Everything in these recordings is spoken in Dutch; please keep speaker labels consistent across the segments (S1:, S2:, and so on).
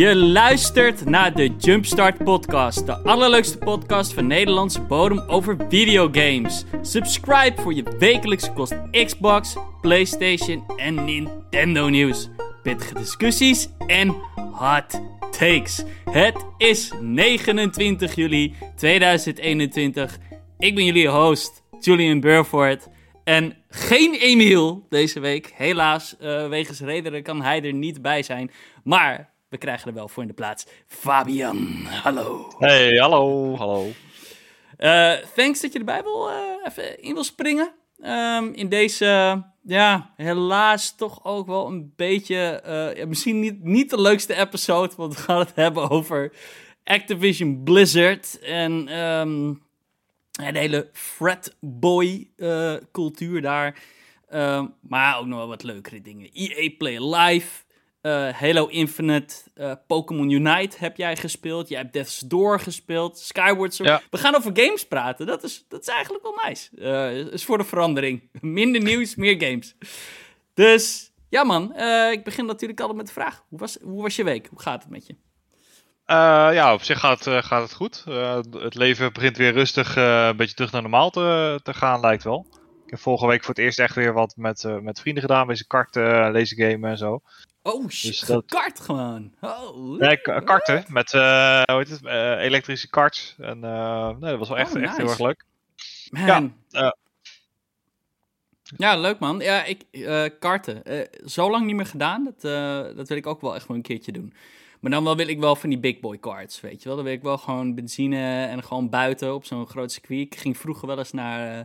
S1: Je luistert naar de Jumpstart Podcast, de allerleukste podcast van Nederlandse bodem over videogames. Subscribe voor je wekelijkse kost Xbox, PlayStation en Nintendo nieuws. Pittige discussies en hot takes. Het is 29 juli 2021. Ik ben jullie host, Julian Burford. En geen Emiel deze week. Helaas, uh, wegens redenen kan hij er niet bij zijn. Maar we krijgen er wel voor in de plaats. Fabian, hallo.
S2: Hey, hallo, hallo.
S1: Uh, thanks dat je erbij wil, uh, even in wil springen. Um, in deze, ja, helaas toch ook wel een beetje, ja, misschien niet, niet de leukste episode, want we gaan het hebben over Activision Blizzard en um, de hele fratboy cultuur daar. Uh, maar ook nog wel wat leukere dingen. EA Play Live, uh, Halo Infinite, Pokémon Unite heb jij gespeeld. Jij hebt Death's Door gespeeld, Skyward Sword.
S2: Ja.
S1: We gaan over games praten. Dat is, dat is eigenlijk wel nice. is voor de verandering. Minder nieuws, meer games. Dus ja man, ik begin natuurlijk altijd met de vraag. Hoe was, hoe was je week? Hoe gaat het met je?
S2: Uh, ja, op zich gaat, uh, gaat het goed. Uh, het leven begint weer rustig een beetje terug naar normaal te, te gaan, lijkt wel. Ik heb vorige week voor het eerst echt weer wat met, met vrienden gedaan. Wezen karten, lezen gamen en zo.
S1: Oh shit, dus dat... kart gewoon. Oh,
S2: nee, karten met hoe heet het, elektrische karts. En nee, dat was wel echt,
S1: oh,
S2: echt heel erg leuk.
S1: Man. Ja, ja, leuk man. Ja, ik, karten. zo lang niet meer gedaan. Dat, dat wil ik ook wel echt wel een keertje doen. Maar dan wel wil ik wel van die big boy cards, weet je wel. Dan wil ik wel gewoon benzine en gewoon buiten op zo'n groot circuit. Ik ging vroeger wel eens naar uh,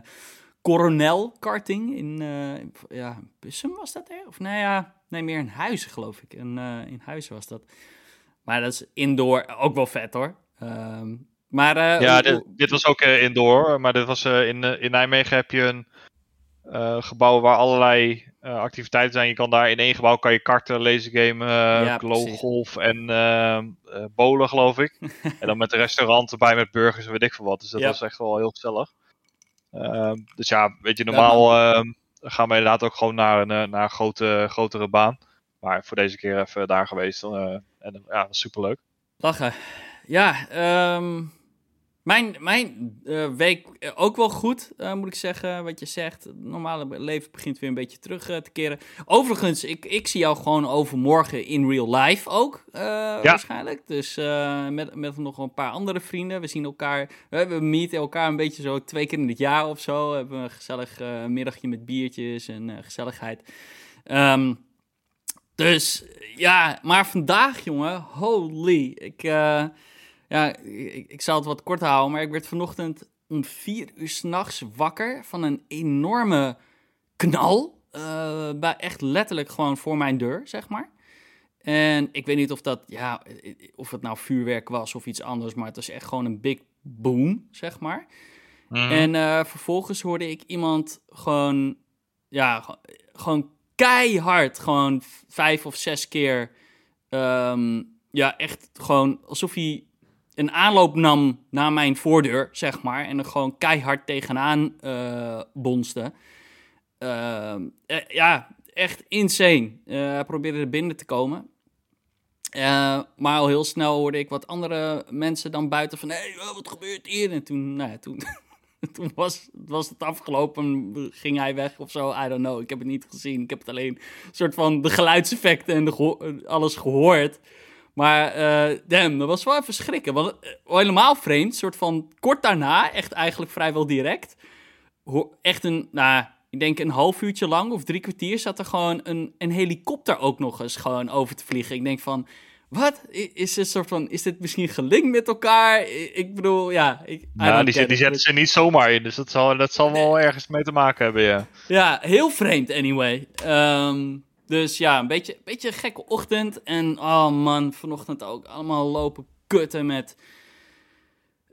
S1: Coronel karting in, uh, ja, Bussum was dat er? Of nee, ja, nee, meer in Huizen geloof ik. In, uh, in Huizen was dat. Maar dat is indoor ook wel vet hoor. Um, maar,
S2: ja, dit, dit, was ook indoor. Maar dit was, in, in Nijmegen heb je een gebouw waar allerlei activiteiten zijn. Je kan daar in één gebouw kan je karten, laser gamen, uh, ja, golf en bowlen, geloof ik. en dan met een restaurant erbij met burgers en weet ik veel wat. Dus dat ja. was echt wel heel gezellig. Ehm, dus ja, weet je, normaal ja, gaan we inderdaad ook gewoon naar een, naar een grote, grotere baan. Maar voor deze keer even daar geweest. en ja, superleuk.
S1: Lachen. Ja, um, mijn, mijn uh, week ook wel goed, uh, moet ik zeggen, wat je zegt. Het normale leven begint weer een beetje terug te keren. Overigens, ik, ik zie jou gewoon overmorgen in real life ook, ja. waarschijnlijk. Dus met, met nog een paar andere vrienden. We zien elkaar, we meeten elkaar een beetje zo twee keer in het jaar of zo. We hebben een gezellig middagje met biertjes en gezelligheid. Um, dus ja, maar vandaag, jongen, holy, ik... Ja, ik, ik zal het wat kort houden, maar ik werd vanochtend om vier uur s'nachts wakker van een enorme knal. Uh, bij echt letterlijk gewoon voor mijn deur, zeg maar. En ik weet niet of dat, ja, of het nou vuurwerk was of iets anders, maar het was echt gewoon een big boom, zeg maar. Mm. En uh, vervolgens hoorde ik iemand gewoon, ja, gewoon keihard, gewoon vijf of zes keer, um, ja, echt gewoon alsof hij een aanloop nam naar mijn voordeur, zeg maar. En er gewoon keihard tegenaan uh, bonste. Uh, uh, ja, echt insane. hij probeerde er binnen te komen. maar al heel snel hoorde ik wat andere mensen dan buiten van... Hé, wat gebeurt hier? En toen, nou ja, toen, toen was, was het afgelopen, ging hij weg of zo. I don't know, ik heb het niet gezien. Ik heb het alleen soort van de geluidseffecten en de alles gehoord... Maar uh, damn, dat was wel even schrikken. Want uh, helemaal vreemd, soort van kort daarna, echt eigenlijk vrijwel direct. Echt een, nou, ik denk een half uurtje lang of drie kwartier zat er gewoon een, een helikopter ook nog eens gewoon over te vliegen. Ik denk van, wat? Is dit soort van, is dit misschien gelinkt met elkaar? Ik bedoel, ja. Ik,
S2: nou, die, die zetten ze niet zomaar in, dus dat zal, dat zal wel ergens mee te maken hebben, ja.
S1: Ja, heel vreemd anyway. Um, dus ja, een beetje, beetje een gekke ochtend. En oh man, vanochtend ook allemaal lopen kutten met.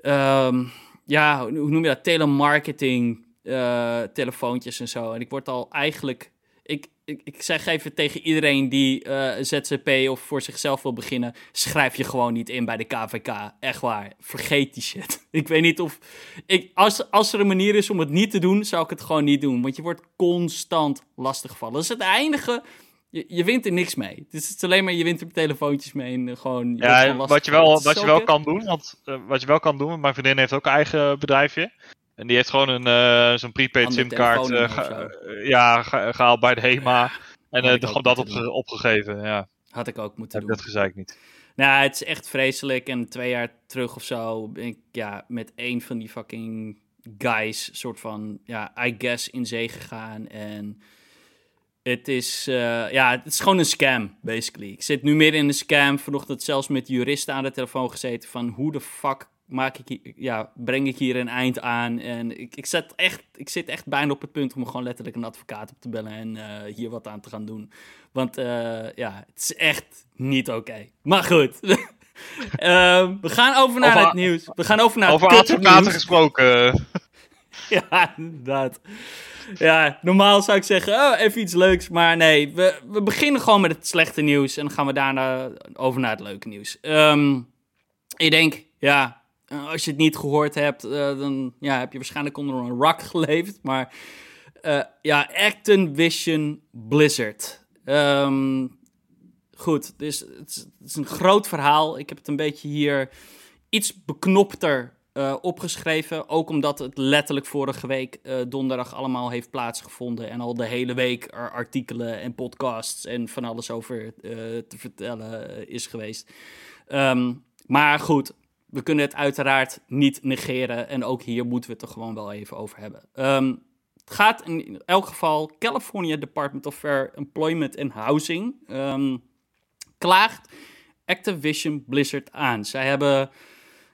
S1: Um, ja, hoe noem je dat? Telemarketing, uh, telefoontjes en zo. En ik word al eigenlijk. Ik, ik, zeg even tegen iedereen die uh, een ZZP of voor zichzelf wil beginnen: schrijf je gewoon niet in bij de KVK. Echt waar. Vergeet die shit. ik weet niet of. Ik, als, als er een manier is om het niet te doen, zou ik het gewoon niet doen. Want je wordt constant lastiggevallen. Dat is het enige je, je wint er niks mee. Het is, het is alleen maar je wint er telefoontjes mee en gewoon... je wordt
S2: Ja,
S1: gewoon
S2: wat je wel,
S1: gevallen.
S2: wat je wel kan doen, want eh, wat je wel kan doen, mijn vriendin heeft ook een eigen bedrijfje. En die heeft gewoon een eh, zo'n prepaid simkaart ge- eh, ja, ge- gehaald bij de HEMA. En gewoon dat
S1: moeten
S2: opge-
S1: doen.
S2: opgegeven. Ja,
S1: Had ik ook moeten
S2: heb
S1: doen.
S2: dat gezeik niet.
S1: Nou, het is echt vreselijk. En twee jaar terug of zo ben ik ja, met een van die fucking guys, soort van, ja, I guess, in zee gegaan. En het is, ja, het is gewoon een scam, basically. Ik zit nu midden in een scam. Vanochtend zelfs met juristen aan de telefoon gezeten van hoe de fuck maak ik hier, ja, breng ik hier een eind aan. En ik, ik, zet echt, ik zit echt bijna op het punt om gewoon letterlijk een advocaat op te bellen en eh, hier wat aan te gaan doen. Want eh, ja, het is echt niet oké. Maar goed. We gaan over naar
S2: Over-
S1: het nieuws. We gaan over naar
S2: Over
S1: het
S2: advocaten gesproken.
S1: Ja, inderdaad. Ja, normaal zou ik zeggen, oh, even iets leuks. Maar nee, we, we beginnen gewoon met het slechte nieuws. En dan gaan we daarna over naar het leuke nieuws. Ehm, ik denk, ja, als je het niet gehoord hebt, eh, dan ja, heb je waarschijnlijk onder een rock geleefd. Maar eh, ja, Activision Blizzard. Ehm, goed, dus het is, een groot verhaal. Ik heb het een beetje hier iets beknopter eh, opgeschreven. Ook omdat het letterlijk vorige week eh, donderdag allemaal heeft plaatsgevonden. En al de hele week er artikelen en podcasts en van alles over eh, te vertellen eh, is geweest. Ehm, maar goed, we kunnen het uiteraard niet negeren. En ook hier moeten we het er gewoon wel even over hebben. Ehm, het gaat in elk geval California Department of Fair Employment and Housing. ehm, klaagt Activision Blizzard aan. Zij hebben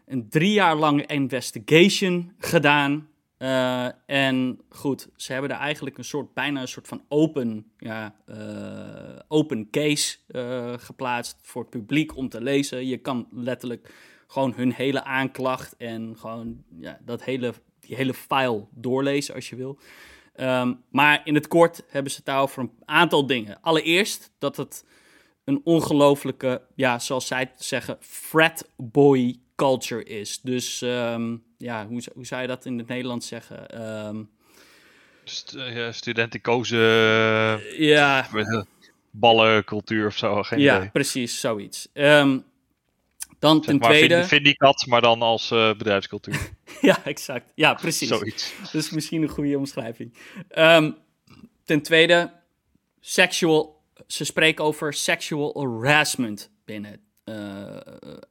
S1: een drie jaar lange investigation gedaan. Eh, en goed, ze hebben er eigenlijk een soort, bijna een soort van open, ja, eh, open case eh, geplaatst voor het publiek om te lezen. Je kan letterlijk gewoon hun hele aanklacht en gewoon ja, dat hele, die hele file doorlezen als je wil. Ehm, maar in het kort hebben ze het daar over een aantal dingen. Allereerst dat het een ongelofelijke, ja, zoals zij het zeggen, frat boy culture is. Dus ehm, ja, hoe, zou- hoe zou je dat in het Nederlands zeggen? Ehm,
S2: St ja, studenticoze
S1: ja,
S2: eh, ballencultuur of zo, geen
S1: ja,
S2: idee.
S1: precies, zoiets. Ehm, dan ten
S2: maar
S1: tweede...
S2: Vind, Vindicat, maar dan als eh, bedrijfscultuur.
S1: Ja, exact. Ja, precies.
S2: Zoiets.
S1: Dat is misschien een goede omschrijving. Ehm, ten tweede, sexual, ze spreken over sexual harassment binnen eh,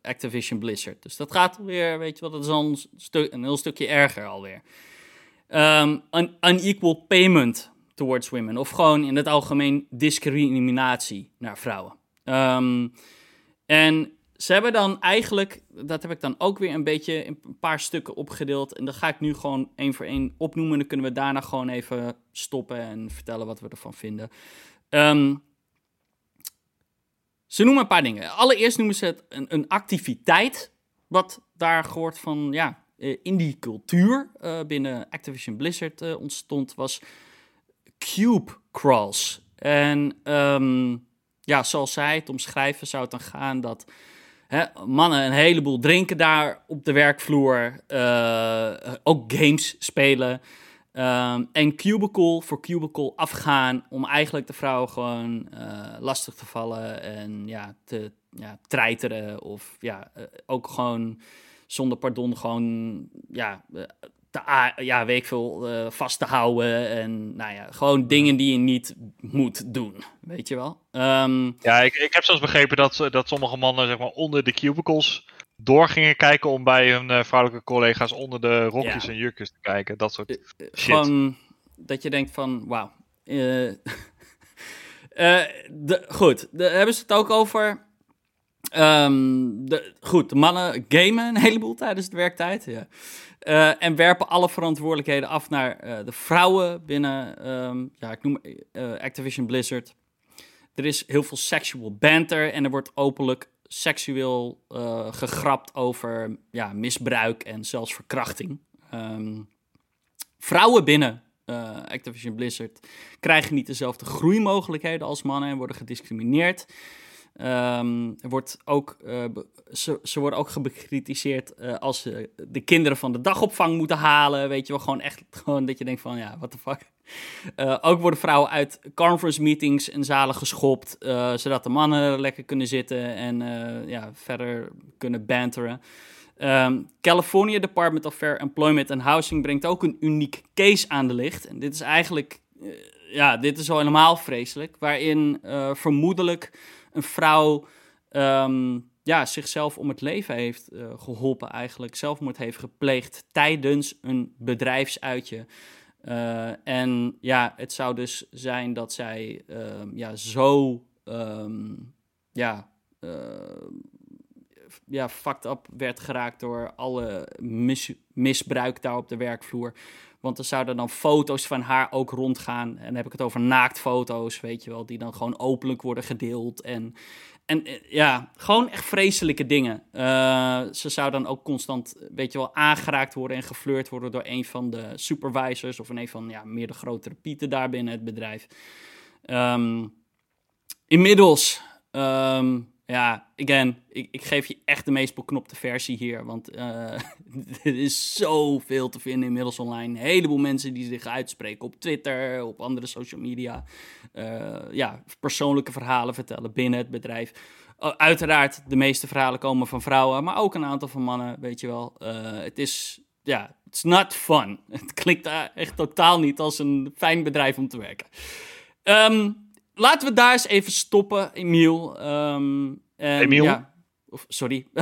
S1: Activision Blizzard. Dus dat gaat weer, weet je wat, dat is al een, stu- een heel stukje erger alweer. Ehm un- unequal payment towards women. Of gewoon in het algemeen discriminatie naar vrouwen. Ehm, en ze hebben dan eigenlijk, dat heb ik dan ook weer een beetje in een paar stukken opgedeeld. En dat ga ik nu gewoon één voor één opnoemen. Dan kunnen we daarna gewoon even stoppen en vertellen wat we ervan vinden. Ehm, ze noemen een paar dingen. Allereerst noemen ze het een, activiteit. Wat daar gehoord van, ja, eh, in die cultuur eh, binnen Activision Blizzard eh, ontstond, was cube crawls. En ehm, ja, zoals zij het omschrijven, zou het dan gaan dat mannen een heleboel drinken daar op de werkvloer, eh, ook games spelen. ehm, en cubicle voor cubicle afgaan om eigenlijk de vrouw gewoon eh, lastig te vallen en ja, te ja, treiteren of ja, eh, ook gewoon zonder pardon gewoon ja, te, ja, weet ik veel, eh, vast te houden en nou ja, gewoon dingen die je niet moet doen, weet je wel. Ehm,
S2: Ja, ik, ik heb zelfs begrepen dat, eh, dat sommige mannen zeg maar, onder de cubicles door gingen kijken om bij hun eh, vrouwelijke collega's onder de rokjes
S1: Ja.
S2: en jurkjes te kijken. Dat soort shit.
S1: Gewoon dat je denkt van, wauw. eh, eh, de, goed, daar hebben ze het ook over. Ehm, de, goed, de mannen gamen een heleboel tijdens de werktijd. Ja. Eh, en werpen alle verantwoordelijkheden af naar eh, de vrouwen binnen, ehm, ja, ik noem eh, Activision Blizzard. Er is heel veel sexual banter en er wordt openlijk seksueel gegrapt over ja, misbruik en zelfs verkrachting. Ehm, vrouwen binnen Activision Blizzard krijgen niet dezelfde groeimogelijkheden als mannen en worden gediscrimineerd. Er wordt ook, uh, ze, ze worden ook bekritiseerd uh, als ze de kinderen van de dagopvang moeten halen. Weet je wel, gewoon echt gewoon dat je denkt van ja, what the fuck. Uh, ook worden vrouwen uit conference meetings en zalen geschopt, zodat de mannen lekker kunnen zitten en ja, verder kunnen banteren. Um, California Department of Fair Employment and Housing brengt ook een uniek case aan de licht. En dit is eigenlijk, ja, dit is al helemaal vreselijk, waarin vermoedelijk een vrouw um, ja, zichzelf om het leven heeft uh, geholpen, eigenlijk zelfmoord heeft gepleegd tijdens een bedrijfsuitje. Uh, en ja, het zou dus zijn dat zij uh, ja, zo um, ja, ja, fucked up werd geraakt door alle mis misbruik daar op de werkvloer. Want er zouden dan foto's van haar ook rondgaan. En dan heb ik het over naaktfoto's, weet je wel, die dan gewoon openlijk worden gedeeld. En, en eh, ja, gewoon echt vreselijke dingen. Uh, ze zou dan ook constant, weet je wel, aangeraakt worden en geflirt worden door een van de supervisors of een van ja, meer de grotere pieten daar binnen het bedrijf. Um, inmiddels um, ja, again, ik, ik geef je echt de meest beknopte versie hier. Want uh, er is zoveel te vinden inmiddels online. Een heleboel mensen die zich uitspreken op Twitter, op andere social media. Uh, ja, persoonlijke verhalen vertellen binnen het bedrijf. Uh, uiteraard, de meeste verhalen komen van vrouwen, maar ook een aantal van mannen, weet je wel. het is, ja, it's not fun. Het klinkt echt totaal niet als een fijn bedrijf om te werken. Um, laten we daar eens even stoppen, Emiel. Um, en,
S2: Emiel?
S1: Ja, of, sorry.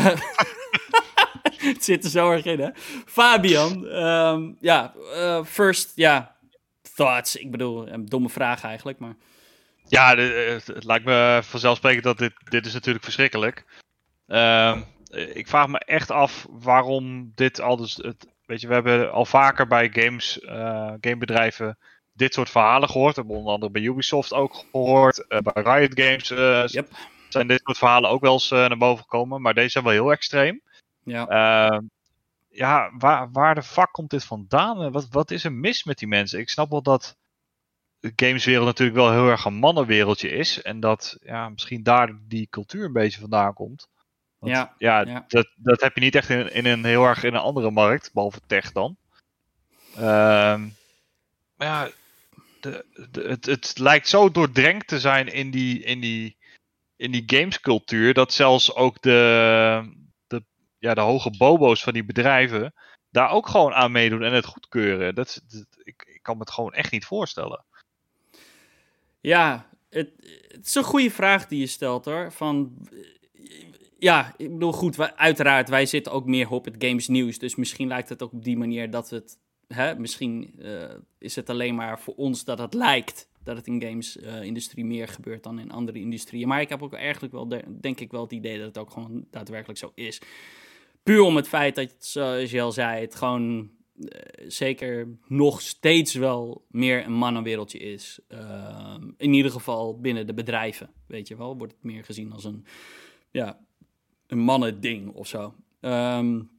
S1: het zit er zo erg in, hè? Fabian, um, ja, uh, first, ja, thoughts. Ik bedoel, een domme vraag eigenlijk, maar...
S2: Ja, het, het lijkt me vanzelfsprekend dat dit, dit is natuurlijk verschrikkelijk. Uh, ik vraag me echt af waarom dit al dus... Het, weet je, we hebben al vaker bij games, uh, gamebedrijven dit soort verhalen gehoord. Hebben onder andere bij Ubisoft ook gehoord. Uh, bij Riot Games uh, yep. zijn dit soort verhalen ook wel eens uh, naar boven gekomen. Maar deze zijn wel heel extreem.
S1: Ja,
S2: ehm, ja waar, waar de fuck komt dit vandaan? Wat, wat is er mis met die mensen? Ik snap wel dat de gameswereld natuurlijk wel heel erg een mannenwereldje is. En dat ja, misschien daar die cultuur een beetje vandaan komt. Want,
S1: ja,
S2: ja,
S1: ja,
S2: Dat, dat heb je niet echt in, in een heel erg in een andere markt, behalve tech dan. Ehm, maar ja, het, het lijkt zo doordrenkt te zijn in die, in die, in die gamescultuur. Dat zelfs ook de, de, ja, de hoge bobo's van die bedrijven daar ook gewoon aan meedoen en het goedkeuren. Dat, ik, ik kan me het gewoon echt niet voorstellen.
S1: Ja, het, het is een goede vraag die je stelt hoor. Van, ja, ik bedoel goed, uiteraard, wij zitten ook meer op het games nieuws. Dus misschien lijkt het ook op die manier dat het hè, misschien uh, is het alleen maar voor ons dat het lijkt dat het in games-industrie uh, meer gebeurt dan in andere industrieën. Maar ik heb ook eigenlijk wel, denk ik wel het idee dat het ook gewoon daadwerkelijk zo is. Puur om het feit dat, zoals je al zei, het gewoon uh, zeker nog steeds wel meer een mannenwereldje is. Ehm, in ieder geval binnen de bedrijven, weet je wel, wordt het meer gezien als een, ja, een mannending of zo. Um,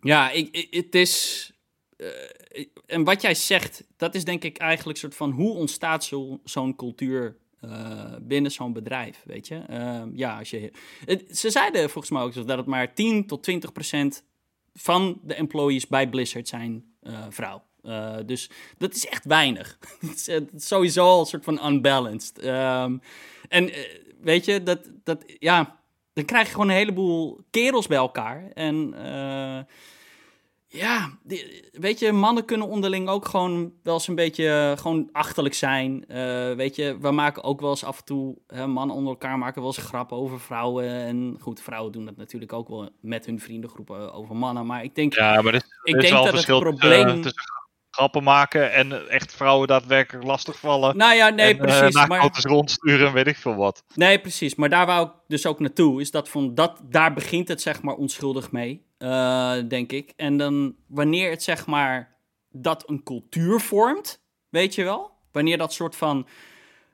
S1: ja, het is uh, en wat jij zegt, dat is denk ik eigenlijk soort van hoe ontstaat zo'n cultuur uh, binnen zo'n bedrijf, weet je? Uh, ja, als je, het, ze zeiden volgens mij ook dat het maar 10 tot 20 procent van de employees bij Blizzard zijn uh, vrouw. dus dat is echt weinig. het, is, sowieso al een soort van unbalanced. Um, en weet je, dat, dat, ja, dan krijg je gewoon een heleboel kerels bij elkaar. En ja, weet je, mannen kunnen onderling ook gewoon wel eens een beetje uh, gewoon achterlijk zijn. Uh, weet je, we maken ook wel eens af en toe, hè, mannen onder elkaar maken wel eens grappen over vrouwen. En goed, vrouwen doen dat natuurlijk ook wel met hun vriendengroepen over mannen. Maar ik denk,
S2: ja, maar
S1: ik denk dat het probleem...
S2: Tussen grappen maken en echt vrouwen daadwerkelijk lastigvallen.
S1: Nou ja, nee,
S2: en,
S1: precies.
S2: Uh, maar rondsturen weet ik veel wat.
S1: Nee, precies. Maar daar wou ik dus ook naartoe. Is dat van dat, daar begint het zeg maar onschuldig mee. Uh, denk ik. En dan wanneer het zeg maar dat een cultuur vormt, weet je wel? Wanneer dat soort van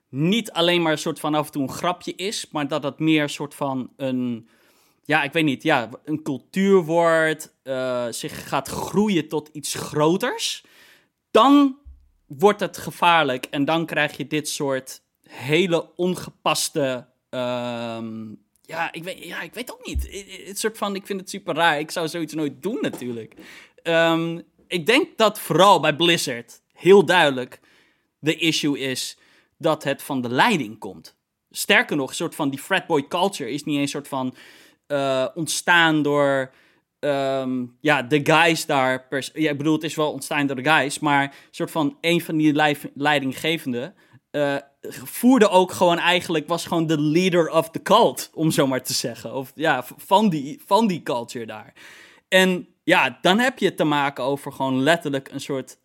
S1: niet alleen maar een soort van af en toe een grapje is, maar dat het meer een soort van een, ja, ik weet niet, ja, een cultuur wordt, uh, zich gaat groeien tot iets groters, dan wordt het gevaarlijk en dan krijg je dit soort hele ongepaste Ehm, ja, ik weet, ja, ik weet ook niet. Het soort van, ik vind het super raar. Ik zou zoiets nooit doen natuurlijk. Ehm, ik denk dat vooral bij Blizzard heel duidelijk de issue is dat het van de leiding komt. Sterker nog, een soort van die fratboy culture is niet een soort van uh, ontstaan door um, ja, de guys daar. ja, ik bedoel, het is wel ontstaan door de guys, maar soort van een van die leidinggevenden uh, voerde ook gewoon eigenlijk, was gewoon de leader of the cult, om zo maar te zeggen. Of ja, van die, van die culture daar. En ja, dan heb je te maken over gewoon letterlijk een soort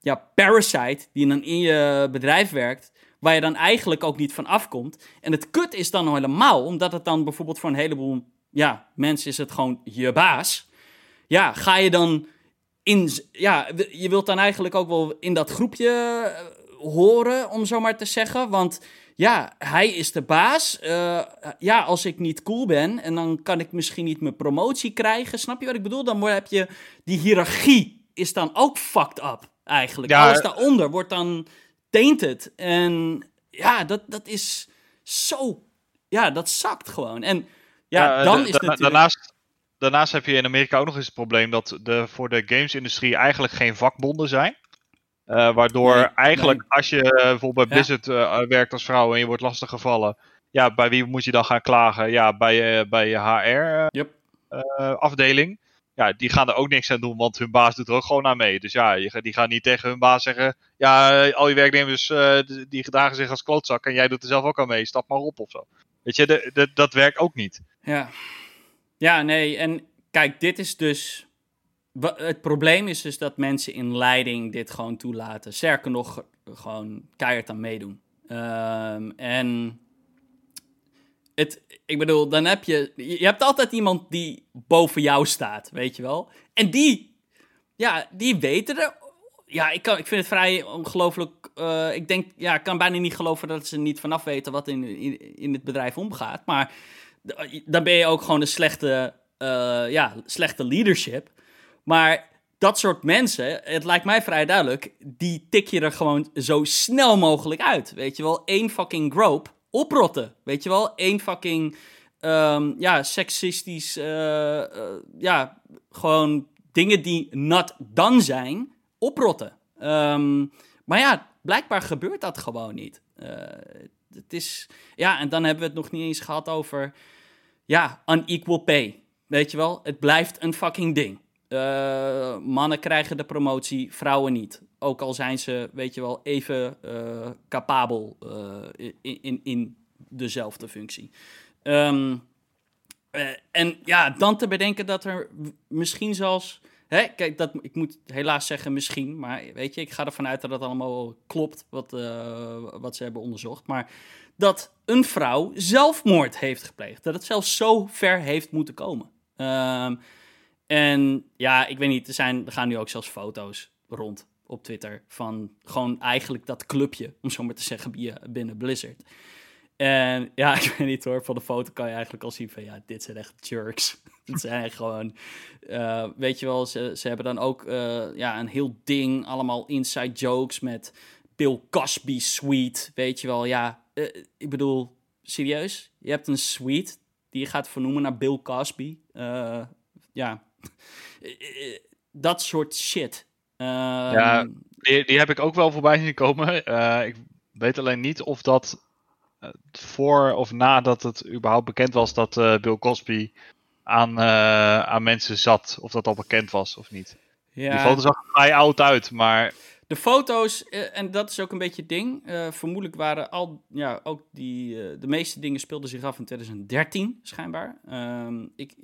S1: ja, parasite die dan in je bedrijf werkt, waar je dan eigenlijk ook niet van afkomt. En het kut is dan helemaal, omdat het dan bijvoorbeeld voor een heleboel ja, mensen is het gewoon je baas. Ja, ga je dan in, ja, je wilt dan eigenlijk ook wel in dat groepje eh, horen, om zo maar te zeggen. Want ja, hij is de baas. Uh, ja, als ik niet cool ben en dan kan ik misschien niet mijn promotie krijgen. Snap je wat ik bedoel? Dan heb je die hiërarchie is dan ook fucked up eigenlijk. Ja, Alles daaronder wordt dan tainted. En ja, dat, dat is zo... Ja, dat zakt gewoon. En ja, dan is natuurlijk...
S2: Daarnaast, daarnaast heb je in Amerika ook nog eens het probleem dat de, voor de gamesindustrie eigenlijk geen vakbonden zijn. Uh, waardoor eigenlijk als je uh, bijvoorbeeld bij Blizzard uh, werkt als vrouw en je wordt lastiggevallen, ja, bij wie moet je dan gaan klagen? Ja, bij, bij je HR-afdeling. Yep. ja, die gaan er ook niks aan doen, want hun baas doet er ook gewoon aan mee. Dus ja, die gaan niet tegen hun baas zeggen: Ja, al je werknemers die gedragen zich als klootzak en jij doet er zelf ook aan mee, stap maar op of zo. Weet je, de, de, dat werkt ook niet.
S1: Ja. ja, nee. En kijk, dit is dus. Het probleem is dus dat mensen in leiding dit gewoon toelaten. Sterker nog, gewoon keihard aan meedoen. Um, en het, ik bedoel, dan heb je. Je hebt altijd iemand die boven jou staat, weet je wel. En die, ja, die weten er. Ja, ik, kan, ik vind het vrij ongelooflijk. Uh, ik denk, ja, ik kan bijna niet geloven dat ze niet vanaf weten wat in, in, in het bedrijf omgaat. Maar dan ben je ook gewoon een slechte, uh, ja, slechte leadership. Maar dat soort mensen, het lijkt mij vrij duidelijk, die tik je er gewoon zo snel mogelijk uit. Weet je wel, één fucking grope oprotten. Weet je wel, één fucking, um, ja, seksistisch, uh, uh, ja, gewoon dingen die not done zijn, oprotten. Um, maar ja, blijkbaar gebeurt dat gewoon niet. Uh, het is, ja, en dan hebben we het nog niet eens gehad over ja, unequal pay. Weet je wel, het blijft een fucking ding. Uh, mannen krijgen de promotie, vrouwen niet. Ook al zijn ze, weet je wel, even uh, capabel uh, in, in, in, dezelfde functie. Um, en ja, dan te bedenken dat er misschien zelfs. Hè, kijk, dat, ik moet helaas zeggen misschien, maar weet je, ik ga ervan uit dat dat allemaal klopt wat, wat ze hebben onderzocht. Maar dat een vrouw zelfmoord heeft gepleegd. Dat het zelfs zo ver heeft moeten komen. Ehm, en ja, ik weet niet, er, zijn, er gaan nu ook zelfs foto's rond op Twitter van gewoon eigenlijk dat clubje, om zo maar te zeggen, binnen Blizzard. En ja, ik weet niet hoor, van de foto kan je eigenlijk al zien van ja, dit zijn echt jerks. Het zijn gewoon, uh, weet je wel, ze, ze hebben dan ook uh, ja, een heel ding, allemaal inside jokes met Bill Cosby suite, weet je wel. Ja, uh, ik bedoel, serieus? Je hebt een suite die je gaat vernoemen naar Bill Cosby. Ja, dat soort shit.
S2: Uh, ja, die, die, heb ik ook wel voorbij zien komen. Uh, ik weet alleen niet of dat voor of nadat het überhaupt bekend was dat Bill Cosby aan, aan mensen zat, of dat al bekend was of niet. Ja. Die foto zag er oud uit, maar
S1: de foto's, en dat is ook een beetje het ding. Uh, vermoedelijk waren al, ja, ook die, uh, de meeste dingen speelden zich af in 2013, schijnbaar. Um, ik,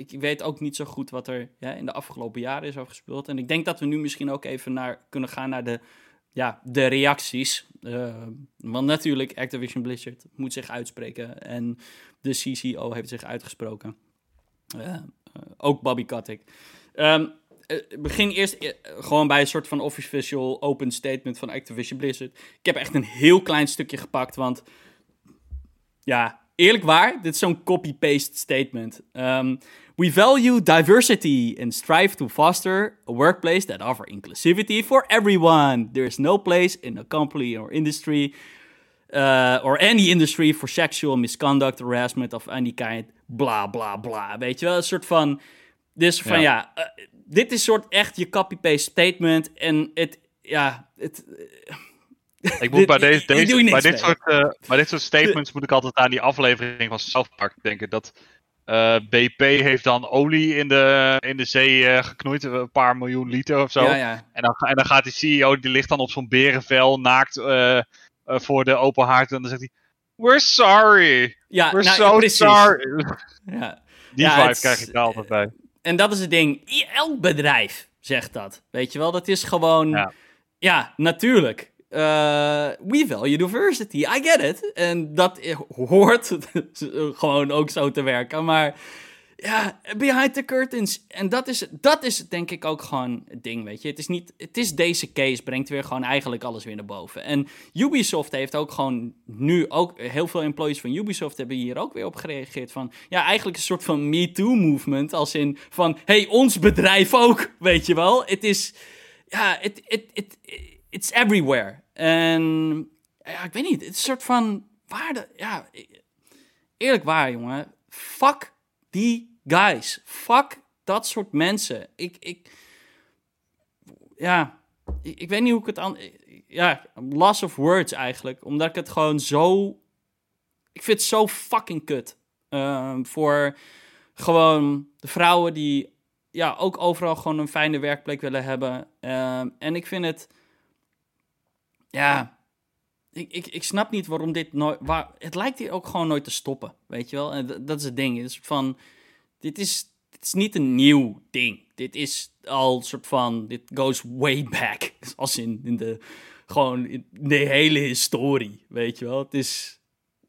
S1: ik weet ook niet zo goed wat er ja, in de afgelopen jaren is afgespeeld. En ik denk dat we nu misschien ook even naar, kunnen gaan naar de, ja, de reacties. want natuurlijk, Activision Blizzard moet zich uitspreken. En de CCO heeft zich uitgesproken. ook Bobby Kotick. Um, begin eerst gewoon bij een soort van official open statement van Activision Blizzard. Ik heb echt een heel klein stukje gepakt, want ja, eerlijk waar, dit is zo'n copy-paste statement. Um, we value diversity and strive to foster a workplace that offers inclusivity for everyone. There is no place in a company or industry uh, or any industry for sexual misconduct, harassment of any kind, bla bla bla. Weet je wel, een soort van. Dus van ja, uh, dit is soort echt je copy-paste statement. En het, ja, het.
S2: Ik moet bij, deze, deze, bij, dit soort, uh, bij dit soort statements moet ik altijd aan die aflevering van South Park denken. Dat uh, BP heeft dan olie in de, in de zee uh, geknoeid, een paar miljoen liter of zo. Ja, ja. En, dan, en dan gaat die CEO, die ligt dan op zo'n berenvel, naakt voor de open haard. En dan zegt hij, we're sorry. Ja, we're nou, so precies. sorry. Ja. Die vibe krijg ik er altijd bij.
S1: En dat is het ding, elk bedrijf zegt dat. Weet je wel, dat is gewoon... Ja natuurlijk. Uh, we value I get it. En dat hoort gewoon ook zo te werken. Maar ja, behind the curtains. En dat is, dat is denk ik ook gewoon het ding, weet je. Het is, niet, het is deze case, brengt weer gewoon eigenlijk alles weer naar boven. En Ubisoft heeft ook gewoon nu ook... Heel veel employees van Ubisoft hebben hier ook weer op gereageerd van... Ja, eigenlijk een soort van MeToo-movement. Als in van, hey, ons bedrijf ook, weet je wel. Het is... Ja, het... het, het it's everywhere. En ja, ik weet niet, het is soort van waarde. Ja, eerlijk waar, jongen. Fuck die guys. Fuck dat soort mensen. Ik, ik, ja, ik, weet niet hoe ik het aan. Ja, loss of words eigenlijk. Omdat ik het gewoon zo. Ik vind het zo fucking kut. Um, voor gewoon de vrouwen die ja, ook overal gewoon een fijne werkplek willen hebben. Um, en ik vind het ja, ik, ik, ik snap niet waarom dit nooit. Waar, het lijkt hier ook gewoon nooit te stoppen. Weet je wel? En dat is het ding. Is van. Dit is, is niet een nieuw ding. Dit is al soort van. Dit goes way back. Als in, in de. Gewoon in de hele historie. Weet je wel? Het is.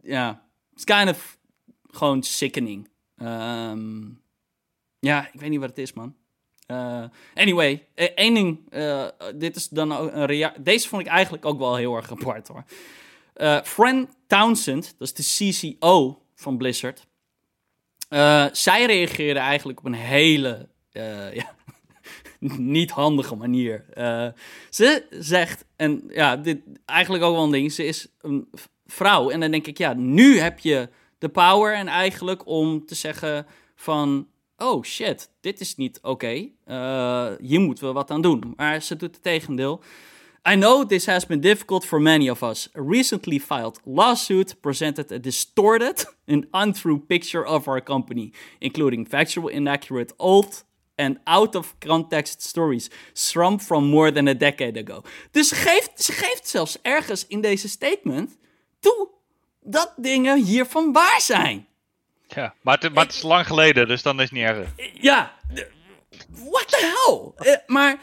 S1: Ja. It's kind of. Gewoon sickening. Um, ja, ik weet niet wat het is, man. Uh, anyway, e-, één ding. Uh, dit is dan een. Deze vond ik eigenlijk ook wel heel erg apart hoor. Fran Townsend, dat is de CCO van Blizzard. zij reageerde eigenlijk op een hele ja, niet handige manier. ze zegt, en ja, dit eigenlijk ook wel een ding. Ze is een vrouw. En dan denk ik, ja, nu heb je de power en eigenlijk om te zeggen van oh shit, dit is niet oké. Okay. Uh, hier moeten we wat aan doen. Maar ze doet het tegendeel. I know this has been difficult for many of us. A recently filed lawsuit presented a distorted and untrue picture of our company, including factual inaccurate old and out of context stories, some from more than a decade ago. Dus ze geeft, ze geeft zelfs ergens in deze statement toe dat dingen hiervan waar zijn.
S2: Ja, maar het, maar het is lang geleden, dus dan is het niet erg.
S1: Ja, what the hell? Eh, maar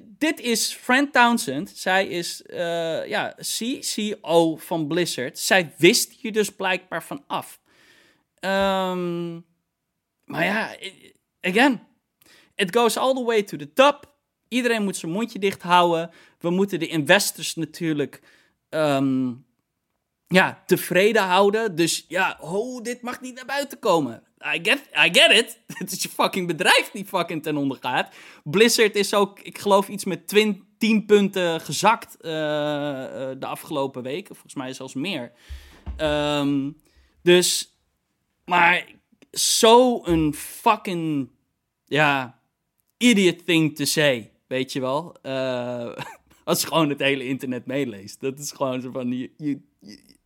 S1: dit is Fran Townsend. Zij is uh, ja, CCO van Blizzard. Zij wist hier dus blijkbaar van af. Um, maar ja, again, it goes all the way to the top. Iedereen moet zijn mondje dicht houden. We moeten de investors natuurlijk um, ja, tevreden houden. Dus ja, oh, dit mag niet naar buiten komen. I get, I get it. Het is je fucking bedrijf die fucking ten onder gaat. Blizzard is ook, ik geloof, iets met 10 punten gezakt uh, uh, de afgelopen weken. Volgens mij zelfs meer. Um, dus, maar zo'n fucking, ja, idiot thing to say. Weet je wel? Uh, als je gewoon het hele internet meeleest. Dat is gewoon zo van, je,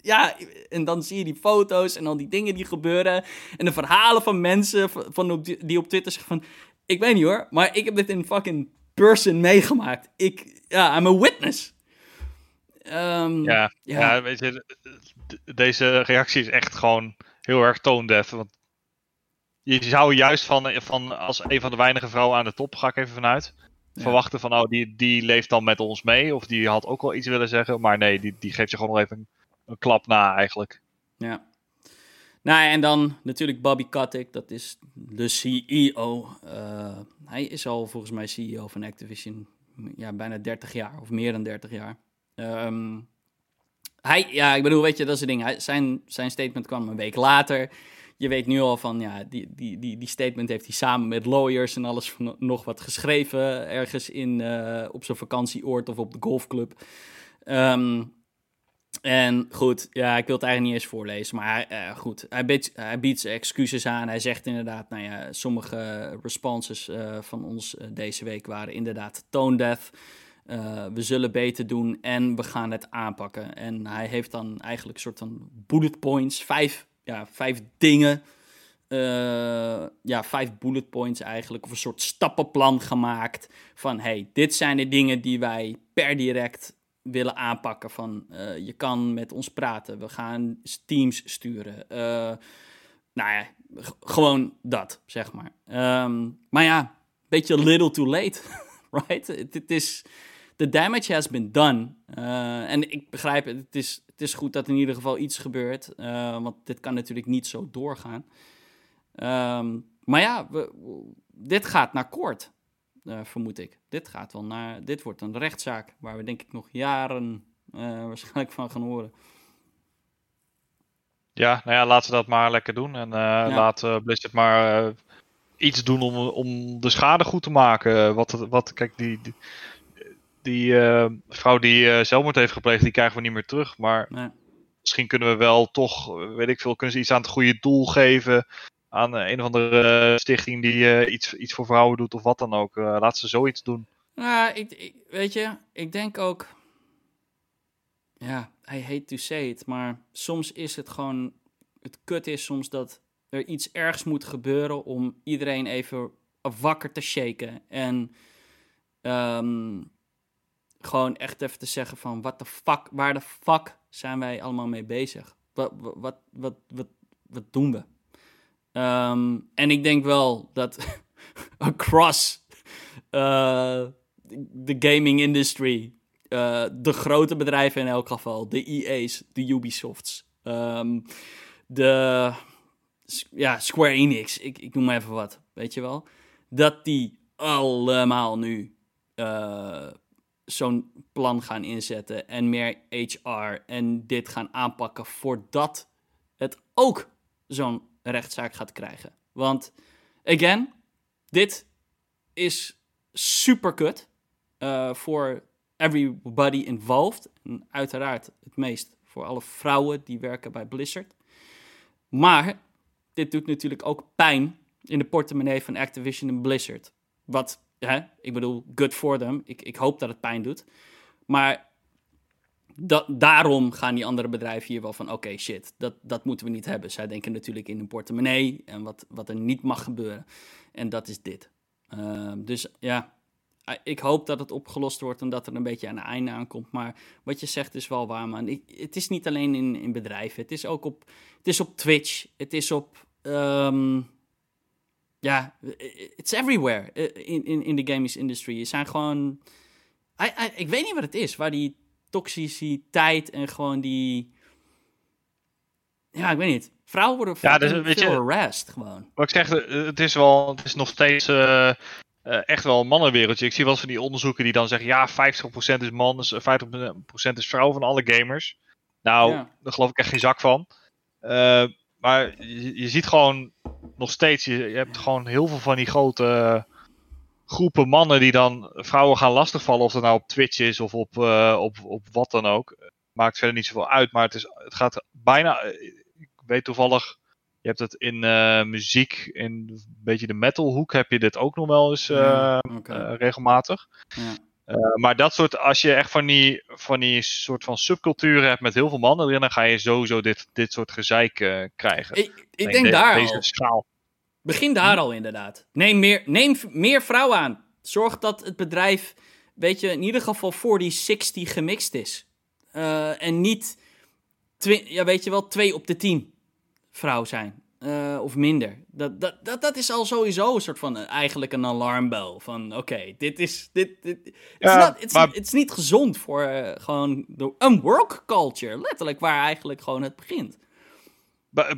S1: ja, en dan zie je die foto's en al die dingen die gebeuren. En de verhalen van mensen van op, die op Twitter zeggen van... Ik weet niet hoor, maar ik heb dit in fucking person meegemaakt. Ik, ja, I'm a witness.
S2: Um, ja, ja, ja. weet je, deze reactie is echt gewoon heel erg toondef. Want je zou juist van, van als een van de weinige vrouwen aan de top, ga ik even vanuit, verwachten van, oh, die, die leeft dan met ons mee. Of die had ook wel iets willen zeggen. Maar nee, die, die geeft je gewoon nog even een klap na eigenlijk.
S1: Ja. Nou, en dan natuurlijk Bobby Kotick, dat is de CEO. Uh, hij is al volgens mij CEO van Activision, ja, bijna 30 jaar of meer dan 30 jaar. Um, hij, ja, ik bedoel, weet je, dat is het ding. Hij, zijn, zijn statement kwam een week later. Je weet nu al van, ja, die, die, die, die statement heeft hij samen met lawyers en alles nog wat geschreven. Ergens in, uh, op zijn vakantieoord of op de golfclub. Um, En goed, ja, ik wil het eigenlijk niet eens voorlezen. Maar uh, goed, hij biedt, hij biedt excuses aan. Hij zegt inderdaad, nou ja, sommige responses uh, van ons uh, deze week waren inderdaad tone deaf. we zullen beter doen en we gaan het aanpakken. En hij heeft dan eigenlijk een soort van bullet points, vijf, ja, vijf dingen. ja, vijf bullet points eigenlijk, of een soort stappenplan gemaakt. Van hey, dit zijn de dingen die wij per direct willen aanpakken. Van uh, je kan met ons praten, we gaan teams sturen. Uh, nou ja, gewoon dat, zeg maar. Um, maar ja, beetje little too late, right? Het is, the damage has been done. Uh, en ik begrijp het, het is, het is goed dat in ieder geval iets gebeurt. want dit kan natuurlijk niet zo doorgaan. Um, maar ja, dit gaat naar kort. Uh, vermoed ik. Dit gaat wel naar. Dit wordt een rechtszaak waar we denk ik nog jaren uh, waarschijnlijk van gaan horen.
S2: Ja, nou ja, laten we dat maar lekker doen. En uh, ja. laat Blizzard maar iets doen om, om de schade goed te maken. Wat, wat kijk, die, die, die vrouw die zelfmoord heeft gepleegd, die krijgen we niet meer terug. Maar nee. misschien kunnen we wel toch, weet ik veel, kunnen ze iets aan het goede doel geven aan eh, een of andere eh, stichting die eh, iets, iets voor vrouwen doet of wat dan ook. laat ze zoiets doen.
S1: Nou, ik, weet je, ik denk ook. Ja, I hate to say it, maar soms is het gewoon. Het kut is soms dat er iets ergs moet gebeuren om iedereen even wakker te shaken. En um, gewoon echt even te zeggen van, what the fuck, waar de fuck zijn wij allemaal mee bezig? Wat, wat, wat, wat, wat doen we? Um, en ik denk wel dat across uh, de gaming industry, uh, de grote bedrijven in elk geval, de EA's, de Ubisofts, um, de ja, Square Enix, ik, ik noem maar even wat, weet je wel, dat die allemaal nu uh, zo'n plan gaan inzetten en meer HR en dit gaan aanpakken voordat het ook zo'n rechtszaak gaat krijgen. Want, again, dit is super kut uh, voor everybody involved. En uiteraard het meest voor alle vrouwen die werken bij Blizzard. Maar dit doet natuurlijk ook pijn in de portemonnee van Activision en Blizzard. Wat, hè, ik bedoel, good for them. Ik, ik hoop dat het pijn doet. Maar daarom gaan die andere bedrijven hier wel van: oké, shit, dat, dat moeten we niet hebben. Zij denken natuurlijk in hun portemonnee en wat, wat er niet mag gebeuren. En dat is dit. Uh, dus ja, ik hoop dat het opgelost wordt en dat er een beetje aan het einde aankomt. Maar wat je zegt is wel waar, man. Ik, het is niet alleen in, in bedrijven. Het is ook op, het is op Twitch. Het is op. Um, ja, it's everywhere in, in, in de gaming industry. Je zijn gewoon. Ik weet niet wat het is, waar die toxiciteit en gewoon die... Ja, ik weet niet. Vrouwen worden ja, dus, weet veel harassed gewoon.
S2: Wat ik zeg, eh, het is wel, het is nog steeds uh, uh, echt wel een mannenwereldje. Ik zie wel eens van die onderzoeken die dan zeggen, ja, 50% is man, dus 50% is vrouw van alle gamers. Nou, ja. daar geloof ik echt geen zak van. Uh, maar je, je, ziet gewoon nog steeds, je, je, hebt gewoon heel veel van die grote groepen mannen die dan vrouwen gaan lastigvallen. Of dat nou op Twitch is of op, uh, op, op wat dan ook. Maakt verder niet zoveel uit. Maar het, is, het gaat bijna. Eh, ik weet toevallig. Je hebt het in uh, muziek, in een beetje de metalhoek heb je dit ook nog wel eens okay. regelmatig. Ja. maar dat soort, als je echt van die, van die soort van subculturen hebt met heel veel mannen erin, dan ga je sowieso dit, dit soort gezeik krijgen.
S1: Ik, ik denk, daar deze al. schaal. Begin daar al inderdaad. Neem meer, neem meer vrouwen aan. Zorg dat het bedrijf, weet je, in ieder geval voor die 60 gemixt is. Uh, en niet, ja, weet je wel, 2 op de 10 vrouw zijn. Uh, of minder. Dat, dat, dat, dat is al sowieso een soort van uh, eigenlijk een alarmbel. Van oké, okay, dit is. Dit, dit, ja, het is, is niet gezond voor gewoon de, een work culture. Letterlijk waar eigenlijk gewoon het begint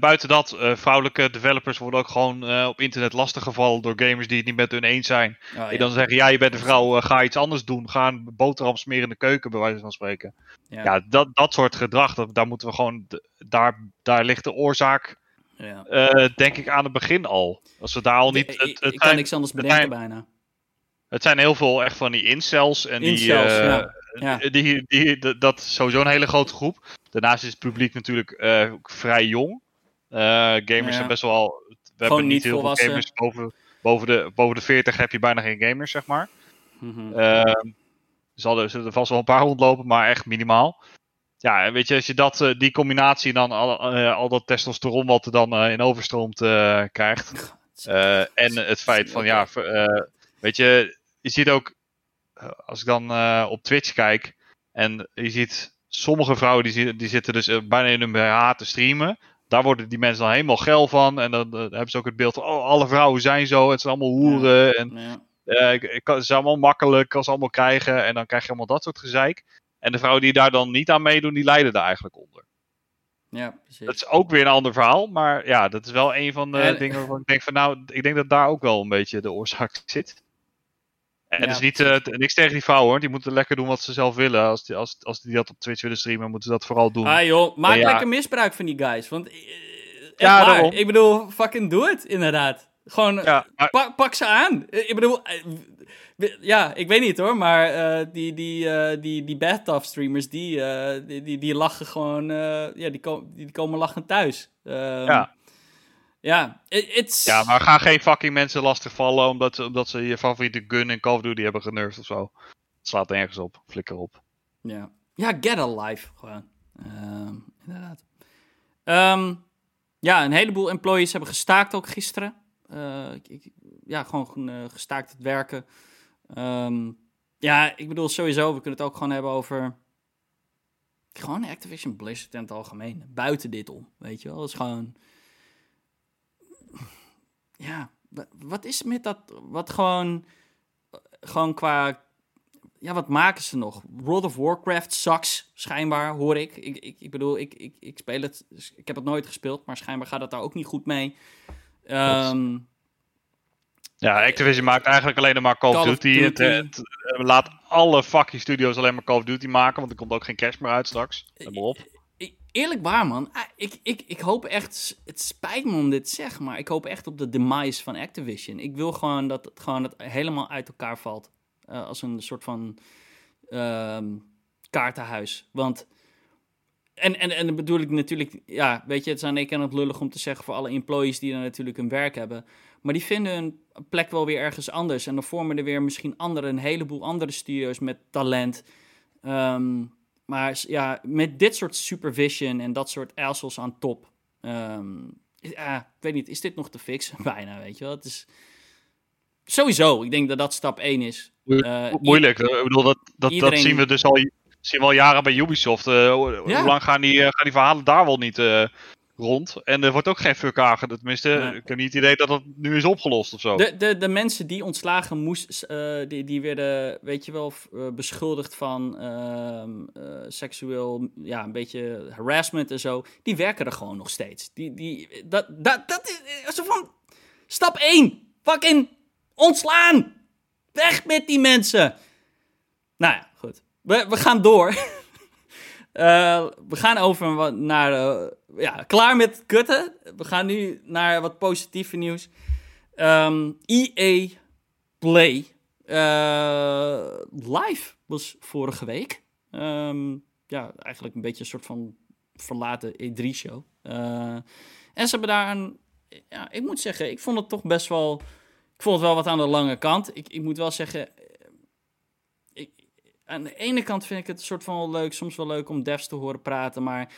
S2: buiten dat, uh, vrouwelijke developers worden ook gewoon uh, op internet lastiggevallen door gamers die het niet met hun eens zijn. Oh, die dan zeggen, ja, je bent een vrouw, uh, ga iets anders doen. Ga een boterham smeren in de keuken, bij wijze van spreken. Ja, ja dat, dat soort gedrag, dat, daar moeten we gewoon, daar, daar ligt de oorzaak, ja. denk ik, aan het begin al. Als we daar al niet... Het,
S1: het ik kan niks anders bedenken bijna.
S2: Het zijn heel veel echt van die incels en incels, die... Ja
S1: ja.
S2: die, die, dat is sowieso een hele grote groep. Daarnaast is het publiek natuurlijk vrij jong. gamers zijn best wel. We hebben niet heel veel gamers boven, boven, de, boven de 40 heb je bijna geen gamers, zeg maar. Mm er zullen er vast wel een paar rondlopen, maar echt minimaal ja, weet je, als je dat, die combinatie dan al, al dat testosteron wat er dan in overstroomt krijgt. en het feit van, ja, weet je, je ziet ook, als ik dan op Twitch kijk, en je ziet sommige vrouwen die, die zitten dus bijna in hun BH te streamen. Daar worden die mensen dan helemaal geil van. En dan, hebben ze ook het beeld van, oh, alle vrouwen zijn zo, het zijn allemaal hoeren. En ja. ik, ik, het is allemaal makkelijk, kan ze allemaal krijgen. En dan krijg je allemaal dat soort gezeik. En de vrouwen die daar dan niet aan meedoen, die lijden daar eigenlijk onder.
S1: Ja, precies.
S2: Dat is ook weer een ander verhaal, maar ja, dat is wel een van de dingen waarvan ik denk van nou, ik denk dat daar ook wel een beetje de oorzaak zit. En ja, is niet, uh, niks tegen die vrouwen hoor, die moeten lekker doen wat ze zelf willen. Als die, als, als die dat op Twitch willen streamen, moeten ze dat vooral doen.
S1: Ah joh, maak lekker misbruik van die guys, want uh, ja, ik bedoel, fucking doe het inderdaad. Gewoon, ja, pak, pak ze aan. Ik bedoel, ja, ik weet niet hoor, maar uh, die, die, uh, die, die bathtub streamers, die, uh, die, die, die, lachen gewoon, ja, die, ko die komen lachend thuis.
S2: Ehm, ja.
S1: Ja, it's...
S2: ja, maar ga geen fucking mensen lastigvallen omdat, omdat ze je favoriete gun in Call of Duty hebben genurfd of zo. Het slaat ergens op, flikker op.
S1: Ja, ja get a life gewoon. Ehm, inderdaad. Um, ja, een heleboel employees hebben gestaakt ook gisteren. Ik, ja, gewoon gestaakt het werken. Um, ja, ik bedoel sowieso, we kunnen het ook gewoon hebben over. Gewoon Activision Blizzard in het algemeen. Buiten dit om, weet je wel. Dat is gewoon. Ja, wat is met dat. Wat gewoon. Gewoon qua. Ja, wat maken ze nog? World of Warcraft sucks, schijnbaar, hoor ik. Ik, ik, ik bedoel, ik, ik, ik speel het. Dus ik heb het nooit gespeeld, maar schijnbaar gaat het daar ook niet goed mee. Um,
S2: ja, Activision maakt eigenlijk alleen maar Call, of Duty. Het, het, laat alle fucking studios alleen maar Call of Duty maken, want er komt ook geen cash meer uit straks. Let maar op.
S1: Eerlijk waar, man. Ah, ik, ik, ik hoop echt, het spijt me om dit te zeggen, maar ik hoop echt op de demise van Activision. Ik wil gewoon dat het, gewoon het helemaal uit elkaar valt. Uh, als een soort van uh, kaartenhuis. Want, en, en, en dan bedoel ik natuurlijk, ja, weet je, het is aan de ene kant lullig om te zeggen voor alle employees die dan natuurlijk hun werk hebben. Maar die vinden hun plek wel weer ergens anders. En dan vormen er weer misschien andere, een heleboel andere studio's met talent. Ehm, maar ja, met dit soort supervision en dat soort assholes aan top. Um, ja, ik weet niet, is dit nog te fixen? Bijna, weet je wel. Het is sowieso, ik denk dat dat stap 1 is.
S2: Uh, Moeilijk, ik bedoel, dat, dat, dat zien we dus al, zien we al jaren bij Ubisoft. Uh, Hoe lang gaan die, uh, gaan die verhalen daar wel niet rond. En er wordt ook geen fuck aange... Tenminste, ik heb niet het idee dat dat nu is opgelost of zo.
S1: De, de, de mensen die ontslagen moesten, uh, die, die werden, weet je wel, uh, beschuldigd van uh, seksueel, ja, een beetje harassment en zo. Die werken er gewoon nog steeds. Die, die, dat, dat, dat is zo van, stap 1, fucking ontslaan. Weg met die mensen. Nou ja, goed. We, we gaan door. Uh, we gaan over naar. Uh, ja, klaar met kutten. We gaan nu naar wat positieve nieuws. Um, ehm, EA Play. Uh, live was vorige week. Um, ja, eigenlijk een beetje een soort van verlaten E3-show. en ze hebben daar een. Ja, ik moet zeggen, ik vond het toch best wel. Ik vond het wel wat aan de lange kant. Ik, ik moet wel zeggen, aan de ene kant vind ik het een soort van wel leuk, soms wel leuk om devs te horen praten, maar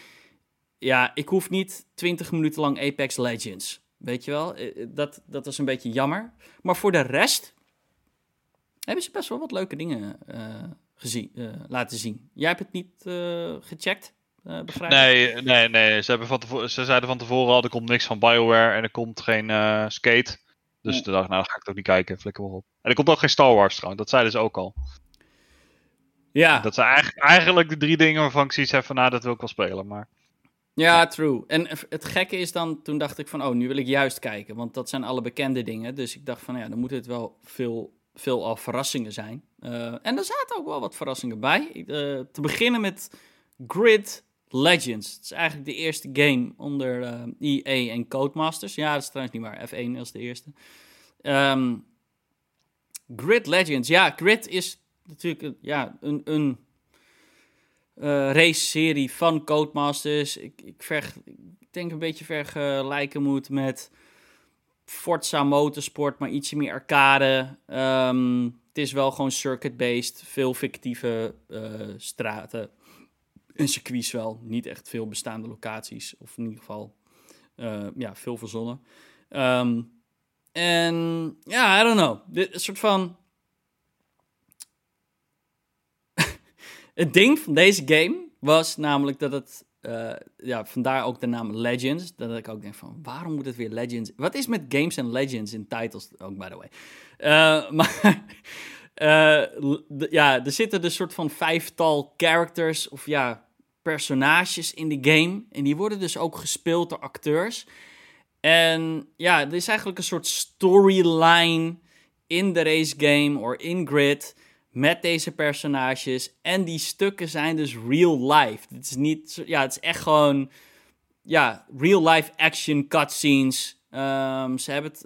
S1: ja, ik hoef niet 20 minuten lang Apex Legends. Weet je wel, eh, eh, dat, dat is een beetje jammer. Maar voor de rest hebben ze best wel wat leuke dingen uh, gezien, uh, laten zien. Jij hebt het niet uh, gecheckt, begrijp
S2: Nee, nee, nee. Ze, hebben van tevoren, ze zeiden van tevoren al, er komt niks van Bioware en er komt geen skate. Dus de dag, nou, ga ik het ook niet kijken, flikker maar op. En er komt ook geen Star Wars trouwens, dat zeiden ze ook al.
S1: Ja.
S2: Dat zijn eigenlijk, eigenlijk de drie dingen waarvan ik zoiets heb van, nou, dat wil ik wel spelen, maar...
S1: Ja, true. En het gekke is dan, toen dacht ik van, oh, nu wil ik juist kijken. Want dat zijn alle bekende dingen. Dus ik dacht van, ja, dan moet het wel veel, veel al verrassingen zijn. Uh, en er zaten ook wel wat verrassingen bij. Uh, te beginnen met Grid Legends. Het is eigenlijk de eerste game onder uh, eh, EA en Codemasters. Ja, dat is trouwens niet waar. F1 is de eerste. Um, Grid Legends. Ja, Grid is natuurlijk ja, een, een race-serie van Codemasters. Ik, ik, ik denk een beetje vergelijken moet met Forza Motorsport, maar ietsje meer arcade. Ehm, het is wel gewoon circuit-based, veel fictieve straten en circuits wel. Niet echt veel bestaande locaties, of in ieder geval ja, veel verzonnen. Um, en ja, I don't know. Dit soort van. Het ding van deze game was namelijk dat het. Uh, ja, vandaar ook de naam Legends. Dat ik ook denk van, waarom moet het weer Legends? Wat is met games en Legends in titles ook, by the way? Uh, maar uh, ja, er zitten dus soort van vijftal characters of ja, personages in de game. En die worden dus ook gespeeld door acteurs. En ja, er is eigenlijk een soort storyline in de race game of in Grid met deze personages. En die stukken zijn dus real life. Het is niet, ja, het is echt gewoon, ja, real life action cutscenes. Um, ze hebben het,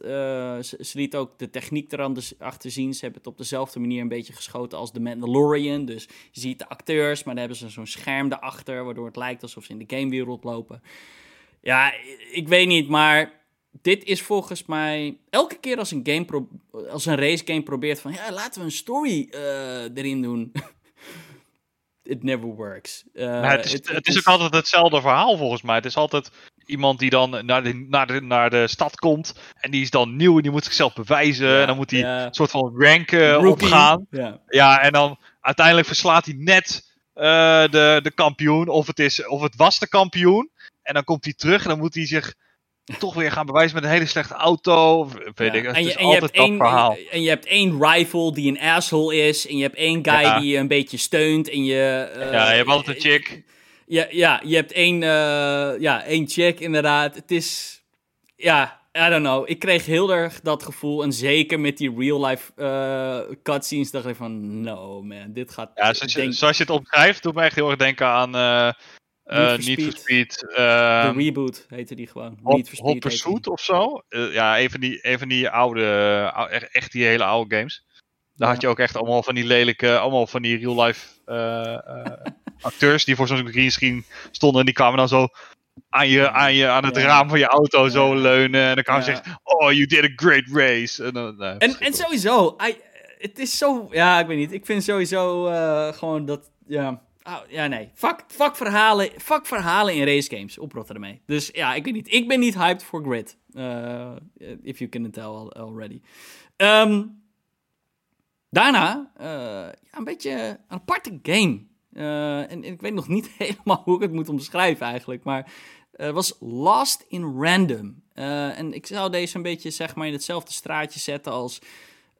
S1: ze, ze, liet ook de techniek erachter zien. Ze hebben het op dezelfde manier een beetje geschoten als The Mandalorian. Dus je ziet de acteurs, maar dan hebben ze zo'n scherm erachter, waardoor het lijkt alsof ze in de gamewereld lopen. Ja, ik weet niet, maar dit is volgens mij elke keer als een game als een race game probeert van ja, laten we een story uh, erin doen. It never works.
S2: Uh, het, is, het, is, ook altijd hetzelfde verhaal volgens mij. Het is altijd iemand die dan naar de, naar de, naar de stad komt. En die is dan nieuw en die moet zichzelf bewijzen. en dan moet hij een soort van rank uh, opgaan. Ja. ja, en dan uiteindelijk verslaat hij net uh, de, de kampioen. Of het, is, of het was de kampioen. En dan komt hij terug en dan moet hij zich toch weer gaan bewijzen met een hele slechte auto. Weet ik. Het en je, is altijd dat één, verhaal.
S1: En je hebt één rival die een asshole is. En je hebt één guy die je een beetje steunt. En je,
S2: uh, ja, je hebt altijd een chick.
S1: Ja, ja je hebt één, uh, ja, één chick inderdaad. Het is, ja, I don't know. Ik kreeg heel erg dat gevoel. En zeker met die real-life uh, cutscenes dacht ik van... No, man, dit gaat...
S2: Ja, zoals je, zoals je het omschrijft, doet me echt heel erg denken aan... Need for Speed.
S1: de ehm, reboot heette die gewoon.
S2: Hot, Need for Speed Hot Pursuit of zo. Uh, ja, even die, even die oude, uh, echt die hele oude games. Daar had je ook echt allemaal van die lelijke, allemaal van die real life eh, acteurs die voor zo'n greenscreen stonden. En die kwamen dan zo aan, je, aan, je, aan het raam van je auto zo leunen. En dan kwamen ze zeggen, oh, you did a great race. En, dan,
S1: en, en sowieso, het is zo, ja, ik weet niet. Ik vind sowieso gewoon dat, ja Oh, ja, nee. Fuck, fuck, verhalen, fuck verhalen in racegames. Oprotten ermee. Dus ja, ik weet niet. Ik ben niet hyped voor Grid. Uh, if you can tell already. Um, daarna, uh, ja, een beetje een aparte game. Uh, en, ik weet nog niet helemaal hoe ik het moet omschrijven eigenlijk. Maar was Lost in Random. en ik zou deze een beetje zeg maar in hetzelfde straatje zetten als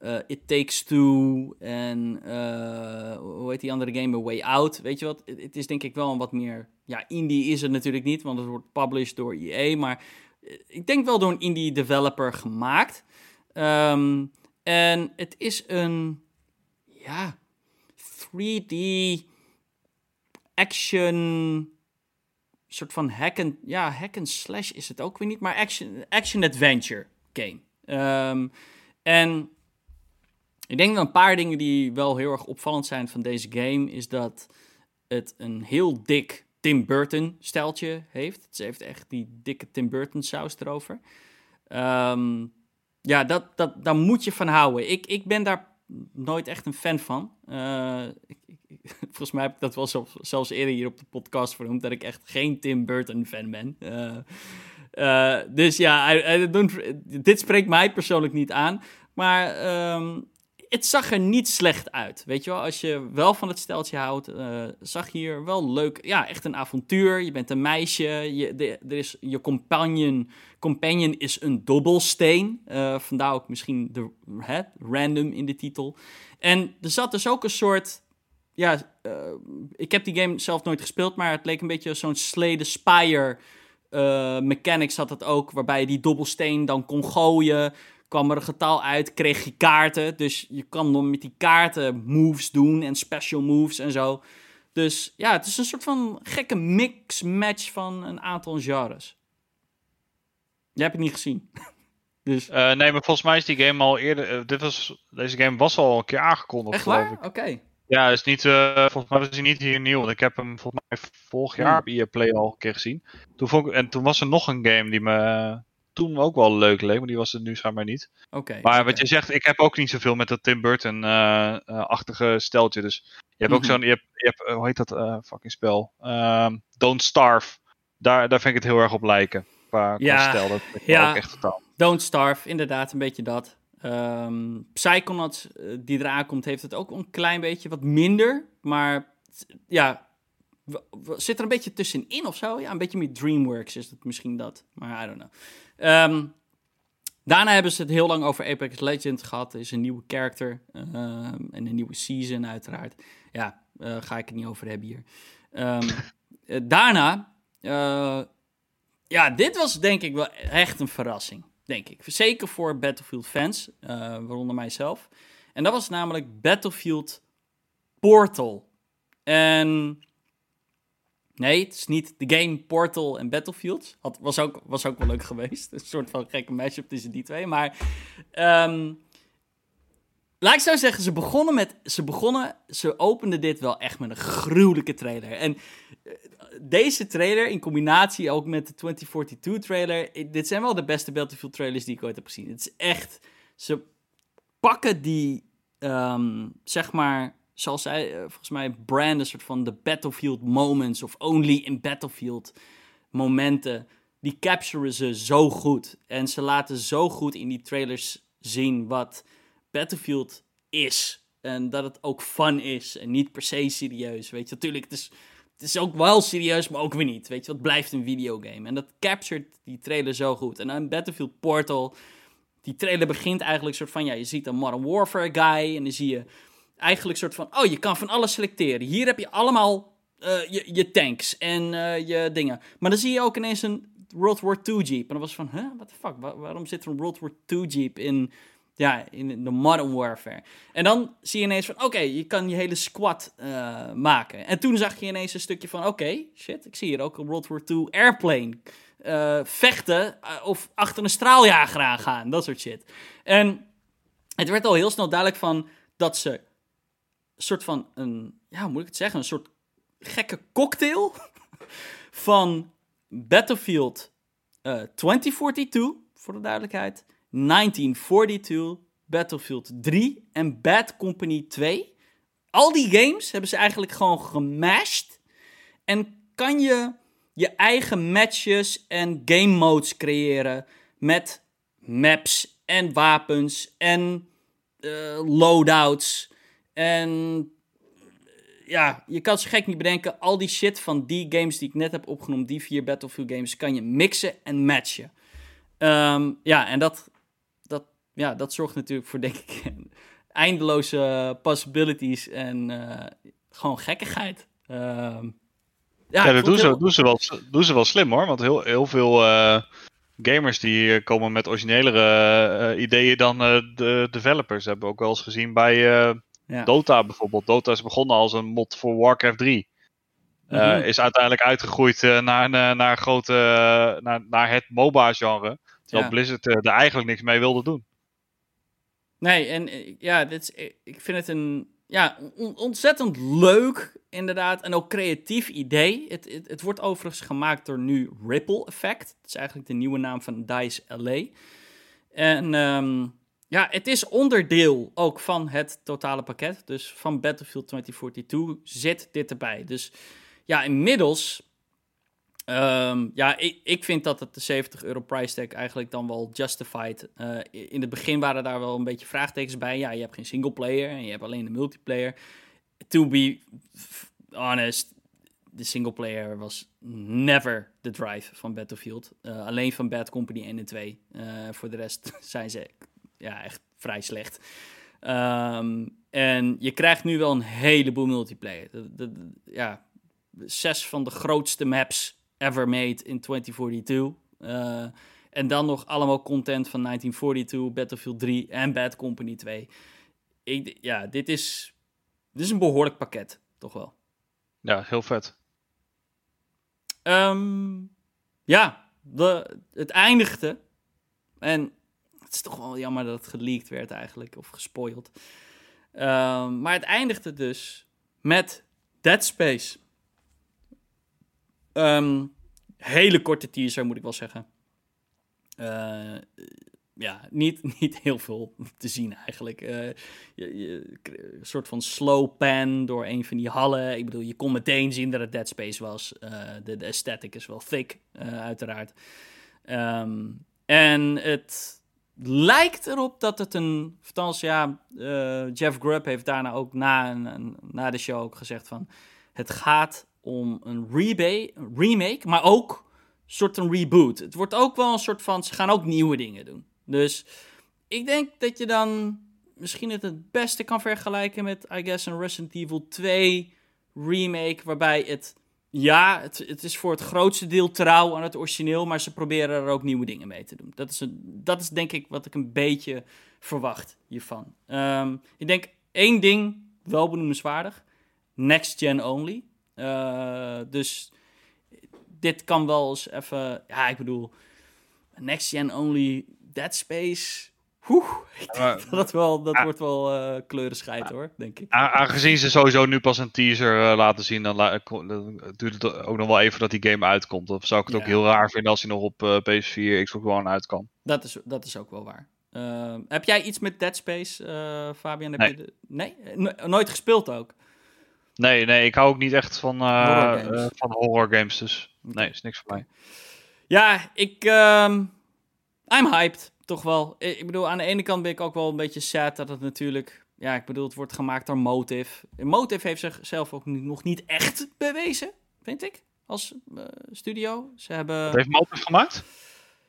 S1: uh, It Takes Two en uh, hoe heet die andere game, A Way Out. Weet je wat, het is denk ik wel een wat meer... Ja, indie is het natuurlijk niet, want het wordt published door EA, maar eh, ik denk wel door een indie developer gemaakt. Um, en het is een, ja, 3D action soort van hack and, ja, hack and slash is het ook weer niet, maar action, action adventure game. Um, en ik denk dat een paar dingen die wel heel erg opvallend zijn van deze game, is dat het een heel dik Tim Burton stijltje heeft. Het heeft echt die dikke Tim Burton saus erover. Um, ja, dat, dat, daar moet je van houden. Ik, ik ben daar nooit echt een fan van. Uh, ik, volgens mij heb ik dat wel zelf, zelfs eerder hier op de podcast vernoemd, dat ik echt geen Tim Burton fan ben. Uh, dus ja, I, dit spreekt mij persoonlijk niet aan. Maar um, het zag er niet slecht uit. Weet je wel, als je wel van het steltje houdt, uh, zag hier wel leuk. Ja, echt een avontuur. Je bent een meisje. Je, er is, je companion, companion is een dobbelsteen. Uh, vandaar ook misschien de hè, random in de titel. En er zat dus ook een soort. Ja, uh, ik heb die game zelf nooit gespeeld, maar het leek een beetje zo'n Slay Spire. mechanics had het ook, waarbij je die dobbelsteen dan kon gooien kwam er een getal uit, kreeg je kaarten. Dus je kan dan met die kaarten moves doen en special moves en zo. Dus ja, het is een soort van gekke mix-match van een aantal genres. Jij hebt het niet gezien. dus...
S2: Uh, nee, maar volgens mij is die game al eerder. Uh, dit was, deze game was al een keer aangekondigd.
S1: Echt waar? Oké.
S2: Ja, is niet, uh, volgens mij is hij niet hier nieuw. Want ik heb hem volgens mij vorig jaar op EA Play al een keer gezien. Toen vond ik, en toen was er nog een game die me toen ook wel leuk leek, maar die was het nu schijnbaar niet.
S1: Oké.
S2: maar wat je zegt, ik heb ook niet zoveel met dat Tim Burton-achtige uh, steltje. Dus je hebt ook mhm. zo'n, je hebt, je hebt, hoe heet dat fucking spel? Ehm, Don't Starve. Daar, daar vind ik het heel erg op lijken. Qua, ja, stel, dat ja. ook echt totaal.
S1: Don't Starve, inderdaad, een beetje dat. Um, Psychonauts, die eraan komt, heeft het ook een klein beetje wat minder. Maar ja, zit er een beetje tussenin of zo. Ja, een beetje meer DreamWorks is het misschien dat. Maar I don't know. Um, daarna hebben ze het heel lang over Apex Legends gehad. Is een nieuwe character um, en een nieuwe season uiteraard. Ja, uh, ga ik het niet over hebben hier. Um, daarna, uh, ja, dit was denk ik wel echt een verrassing denk ik. Zeker voor Battlefield fans, waaronder mijzelf. En dat was namelijk Battlefield Portal. En nee, het is niet de game Portal en Battlefield. Had, was, ook, was ook wel leuk geweest. Een soort van gekke mashup tussen die twee. Maar um, laat ik zo zeggen, ze begonnen met. Ze begonnen. Ze openden dit wel echt met een gruwelijke trailer. En eh, deze trailer in combinatie ook met de 2042 trailer. Dit zijn wel de beste Battlefield trailers die ik ooit heb gezien. Het is echt. Ze pakken die. Um, zeg maar. Zoals zij uh, volgens mij branden, een soort van de Battlefield moments. Of only in Battlefield momenten. Die capturen ze zo goed. En ze laten zo goed in die trailers zien wat Battlefield is. En dat het ook fun is en niet per se serieus. Weet je, natuurlijk, het is, het is ook wel serieus, maar ook weer niet. Weet je, wat blijft een videogame. En dat captured die trailer zo goed. En dan Battlefield Portal, die trailer begint eigenlijk soort van, ja, je ziet een Modern Warfare guy en dan zie je eigenlijk soort van, oh, je kan van alles selecteren. Hier heb je allemaal uh, je, je, tanks en uh, je dingen. Maar dan zie je ook ineens een World War II Jeep. En dan was van, huh, what the fuck, waarom zit er een World War II Jeep in ja, in de Modern Warfare. En dan zie je ineens van, oké, je kan je hele squad uh, maken. En toen zag je ineens een stukje van, oké, shit, ik zie hier ook een World War II airplane vechten of achter een straaljager aangaan, dat soort shit. En het werd al heel snel duidelijk van dat ze soort van een, ja, hoe moet ik het zeggen, een soort gekke cocktail van Battlefield 2042, voor de duidelijkheid, 1942, Battlefield 3 en Bad Company 2. Al die games hebben ze eigenlijk gewoon gemashed. En kan je je eigen matches en game modes creëren met maps en wapens en uh, loadouts. En ja, je kan zo gek niet bedenken. Al die shit van die games die ik net heb opgenoemd, die vier Battlefield games, kan je mixen en matchen. Um, ja, en dat ja, dat zorgt natuurlijk voor, denk ik, eindeloze possibilities en uh, gewoon gekkigheid. Uh,
S2: ja, ja dat doen, ze, doen, ze wel, doen ze wel slim hoor. Want heel, heel veel uh, gamers die komen met originelere uh, ideeën dan de developers. hebben we ook wel eens gezien bij ja. Dota bijvoorbeeld. Dota is begonnen als een mod voor Warcraft 3. Mm -hmm. Is uiteindelijk uitgegroeid naar, naar, grote, naar, naar het MOBA-genre. Terwijl Blizzard er eigenlijk niks mee wilde doen.
S1: Nee, en eh, ja, dit is, eh, ik vind het een ja, ontzettend leuk, inderdaad, en ook creatief idee. Het, het, het, wordt overigens gemaakt door nu Ripple Effect. Dat is eigenlijk de nieuwe naam van DICE LA. En um, ja, het is onderdeel ook van het totale pakket. Dus van Battlefield 2042 zit dit erbij. Dus ja, inmiddels Um, ja, ik, ik vind dat het de 70 euro price tag eigenlijk dan wel justified. Uh, in het begin waren daar wel een beetje vraagtekens bij. Ja, je hebt geen single player en je hebt alleen de multiplayer. To be honest, de single player was never de drive van Battlefield. Uh, alleen van Bad Company 1 en 2. Uh, voor de rest zijn ze ja, echt vrij slecht. Um, en je krijgt nu wel een heleboel multiplayer. De, de, ja, zes van de grootste maps ever made in 2042. Uh, eh, en dan nog allemaal content van 1942, Battlefield 3 en Bad Company 2. Ik, ja, dit is, dit is een behoorlijk pakket, toch wel.
S2: Ja, heel vet.
S1: Um, ja, de, het eindigde. En het is toch wel jammer dat het geleakt werd eigenlijk, of gespoild. Ehm, maar het eindigde dus met Dead Space. Um, hele korte teaser, moet ik wel zeggen. Uh, ja, niet, niet heel veel te zien eigenlijk. Uh, je, een soort van slow pan door een van die hallen. Ik bedoel, je kon meteen zien dat het Dead Space was. Uh, de, de aesthetic is wel thick, uiteraard. Um, en het lijkt erop dat het een... Althans, ja, Jeff Grubb heeft daarna ook na, na de show ook gezegd van... Het gaat om een remake, maar ook een soort een reboot. Het wordt ook wel een soort van, ze gaan ook nieuwe dingen doen. Dus ik denk dat je dan misschien het het beste kan vergelijken met, I guess, een Resident Evil 2 remake, waarbij het, ja, het, het is voor het grootste deel trouw aan het origineel, maar ze proberen er ook nieuwe dingen mee te doen. Dat is, dat is denk ik wat ik een beetje verwacht hiervan. Um, ik denk één ding wel benoemenswaardig. Next gen only. Uh, dus dit kan wel eens even. Ja, ik bedoel. Next gen only Dead Space. Oeh, dat, wel, dat wordt wel uh, kleuren hoor, denk ik.
S2: Aangezien ze sowieso nu pas een teaser uh, laten zien, dan, dan, duurt het ook nog wel even dat die game uitkomt. Dan zou ik het ook heel raar vinden als hij nog op uh, PS4, Xbox One uit kan.
S1: Dat is, dat is ook wel waar. Ehm, heb jij iets met Dead Space, Fabian? Heb
S2: nee.
S1: Je de... nee? nooit gespeeld ook?
S2: Nee, nee, ik hou ook niet echt van, horror, games. van horror games, dus nee, is niks voor mij.
S1: Ja, ik... Um, I'm hyped, toch wel. Ik bedoel, aan de ene kant ben ik ook wel een beetje sad dat het natuurlijk... Ja, ik bedoel, het wordt gemaakt door Motive. Motive heeft zichzelf ook nog niet echt bewezen, vind ik, als uh, studio. Ze hebben...
S2: Wat heeft Motive gemaakt?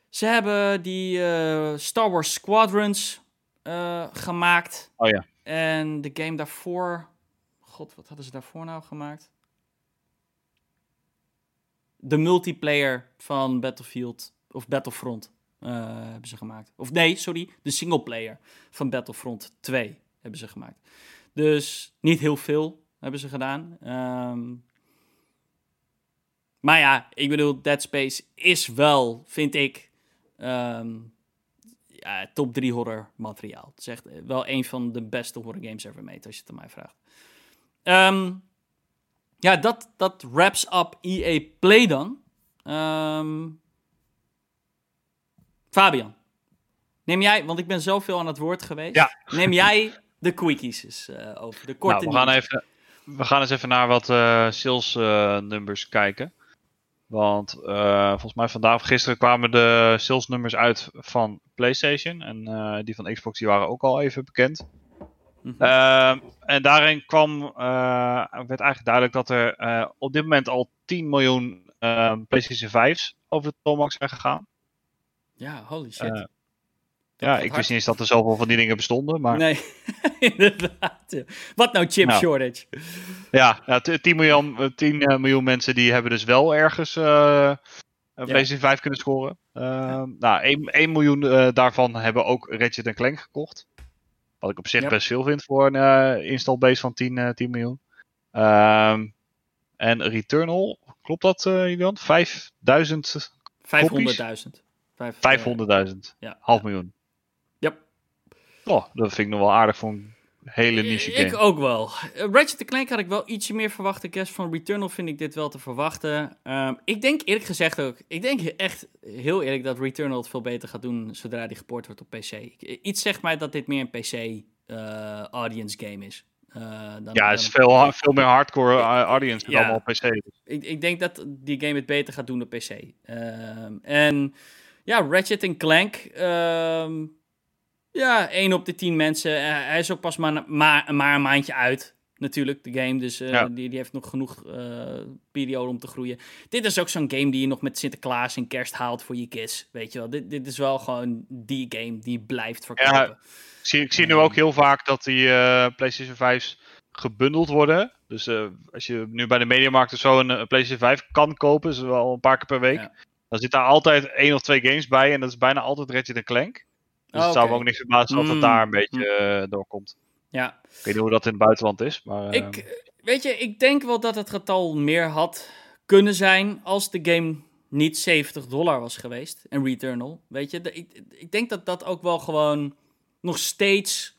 S1: Ze hebben die uh, Star Wars Squadrons uh, gemaakt.
S2: Oh ja.
S1: En de game daarvoor... God, wat hadden ze daarvoor nou gemaakt? De multiplayer van Battlefield of Battlefront. Uh, hebben ze gemaakt. Of nee, sorry, de singleplayer van Battlefront 2 hebben ze gemaakt. Dus niet heel veel hebben ze gedaan. Um, maar ja, ik bedoel, Dead Space is wel, vind ik, um, ja, top 3 horror materiaal. Het is echt wel een van de beste horror games ever made, als je het aan mij vraagt. Um, ja, dat, dat wraps up EA Play dan. Um, Fabian, neem jij, want ik ben zoveel aan het woord geweest.
S2: Ja.
S1: Neem jij de quickies eens uh, over, de korte
S2: nou, we gaan even We gaan eens even naar wat uh, sales uh, numbers kijken. Want volgens mij vandaag of gisteren kwamen de sales nummers uit van PlayStation. En die van Xbox die waren ook al even bekend. Mm -hmm. en daarin kwam, werd eigenlijk duidelijk dat er op dit moment al 10 miljoen PlayStation 5's over de toonbank zijn gegaan.
S1: Ja, holy shit. Uh,
S2: ja, ik wist niet eens dat er zoveel van die dingen bestonden. Maar...
S1: Nee, inderdaad. Wat nou chip nou. shortage?
S2: Ja, ja 10, miljoen, 10 uh, miljoen mensen die hebben dus wel ergens uh, een PlayStation 5 kunnen scoren. Ja. Nou, 1, 1 miljoen daarvan hebben ook Ratchet Clank gekocht. Wat ik op zich ja. best veel vind voor een install base van 10, 10 miljoen. Um, en Returnal, klopt dat, Julian? 5000
S1: 500.000.
S2: 500.000. Ja. Half miljoen.
S1: Yep.
S2: Oh, dat vind ik nog wel aardig voor een hele niche game.
S1: Ik ook wel. Uh, Ratchet Clank had ik wel ietsje meer verwacht. De Guest van Returnal vind ik dit wel te verwachten. Um, ik denk eerlijk gezegd ook... Ik denk echt heel eerlijk dat Returnal het veel beter gaat doen... zodra die geport wordt op PC. Iets zegt mij dat dit meer een PC-audience uh, game is.
S2: Uh, dan, ja, het is veel, veel meer hardcore audience dan ja, allemaal op PC.
S1: Ik, ik, denk dat die game het beter gaat doen op PC. Um, en ja, Ratchet Clank. Uh, ja, 1 op de 10 mensen. Uh, hij is ook pas maar, maar, maar, een maandje uit, natuurlijk, de game. Dus uh, ja. die, die heeft nog genoeg uh, periode om te groeien. Dit is ook zo'n game die je nog met Sinterklaas en kerst haalt voor je kids. Weet je wel, dit, dit is wel gewoon die game die blijft verkopen. Ja,
S2: ik zie, ik zie nu ook heel vaak dat die PlayStation 5's gebundeld worden. Dus als je nu bij de Mediamarkt of zo een, een PlayStation 5 kan kopen, is wel een paar keer per week. Ja. Dan zit daar altijd één of twee games bij en dat is bijna altijd Ratchet Clank. Dus oh, het zou me ook niks verbazen als het daar een beetje uh, doorkomt.
S1: Ja.
S2: Ik weet niet hoe dat in het buitenland is, maar...
S1: Ik, uh... weet je, ik denk wel dat het getal meer had kunnen zijn als de game niet 70 dollar was geweest. En Returnal, weet je. ik, ik denk dat dat ook wel gewoon nog steeds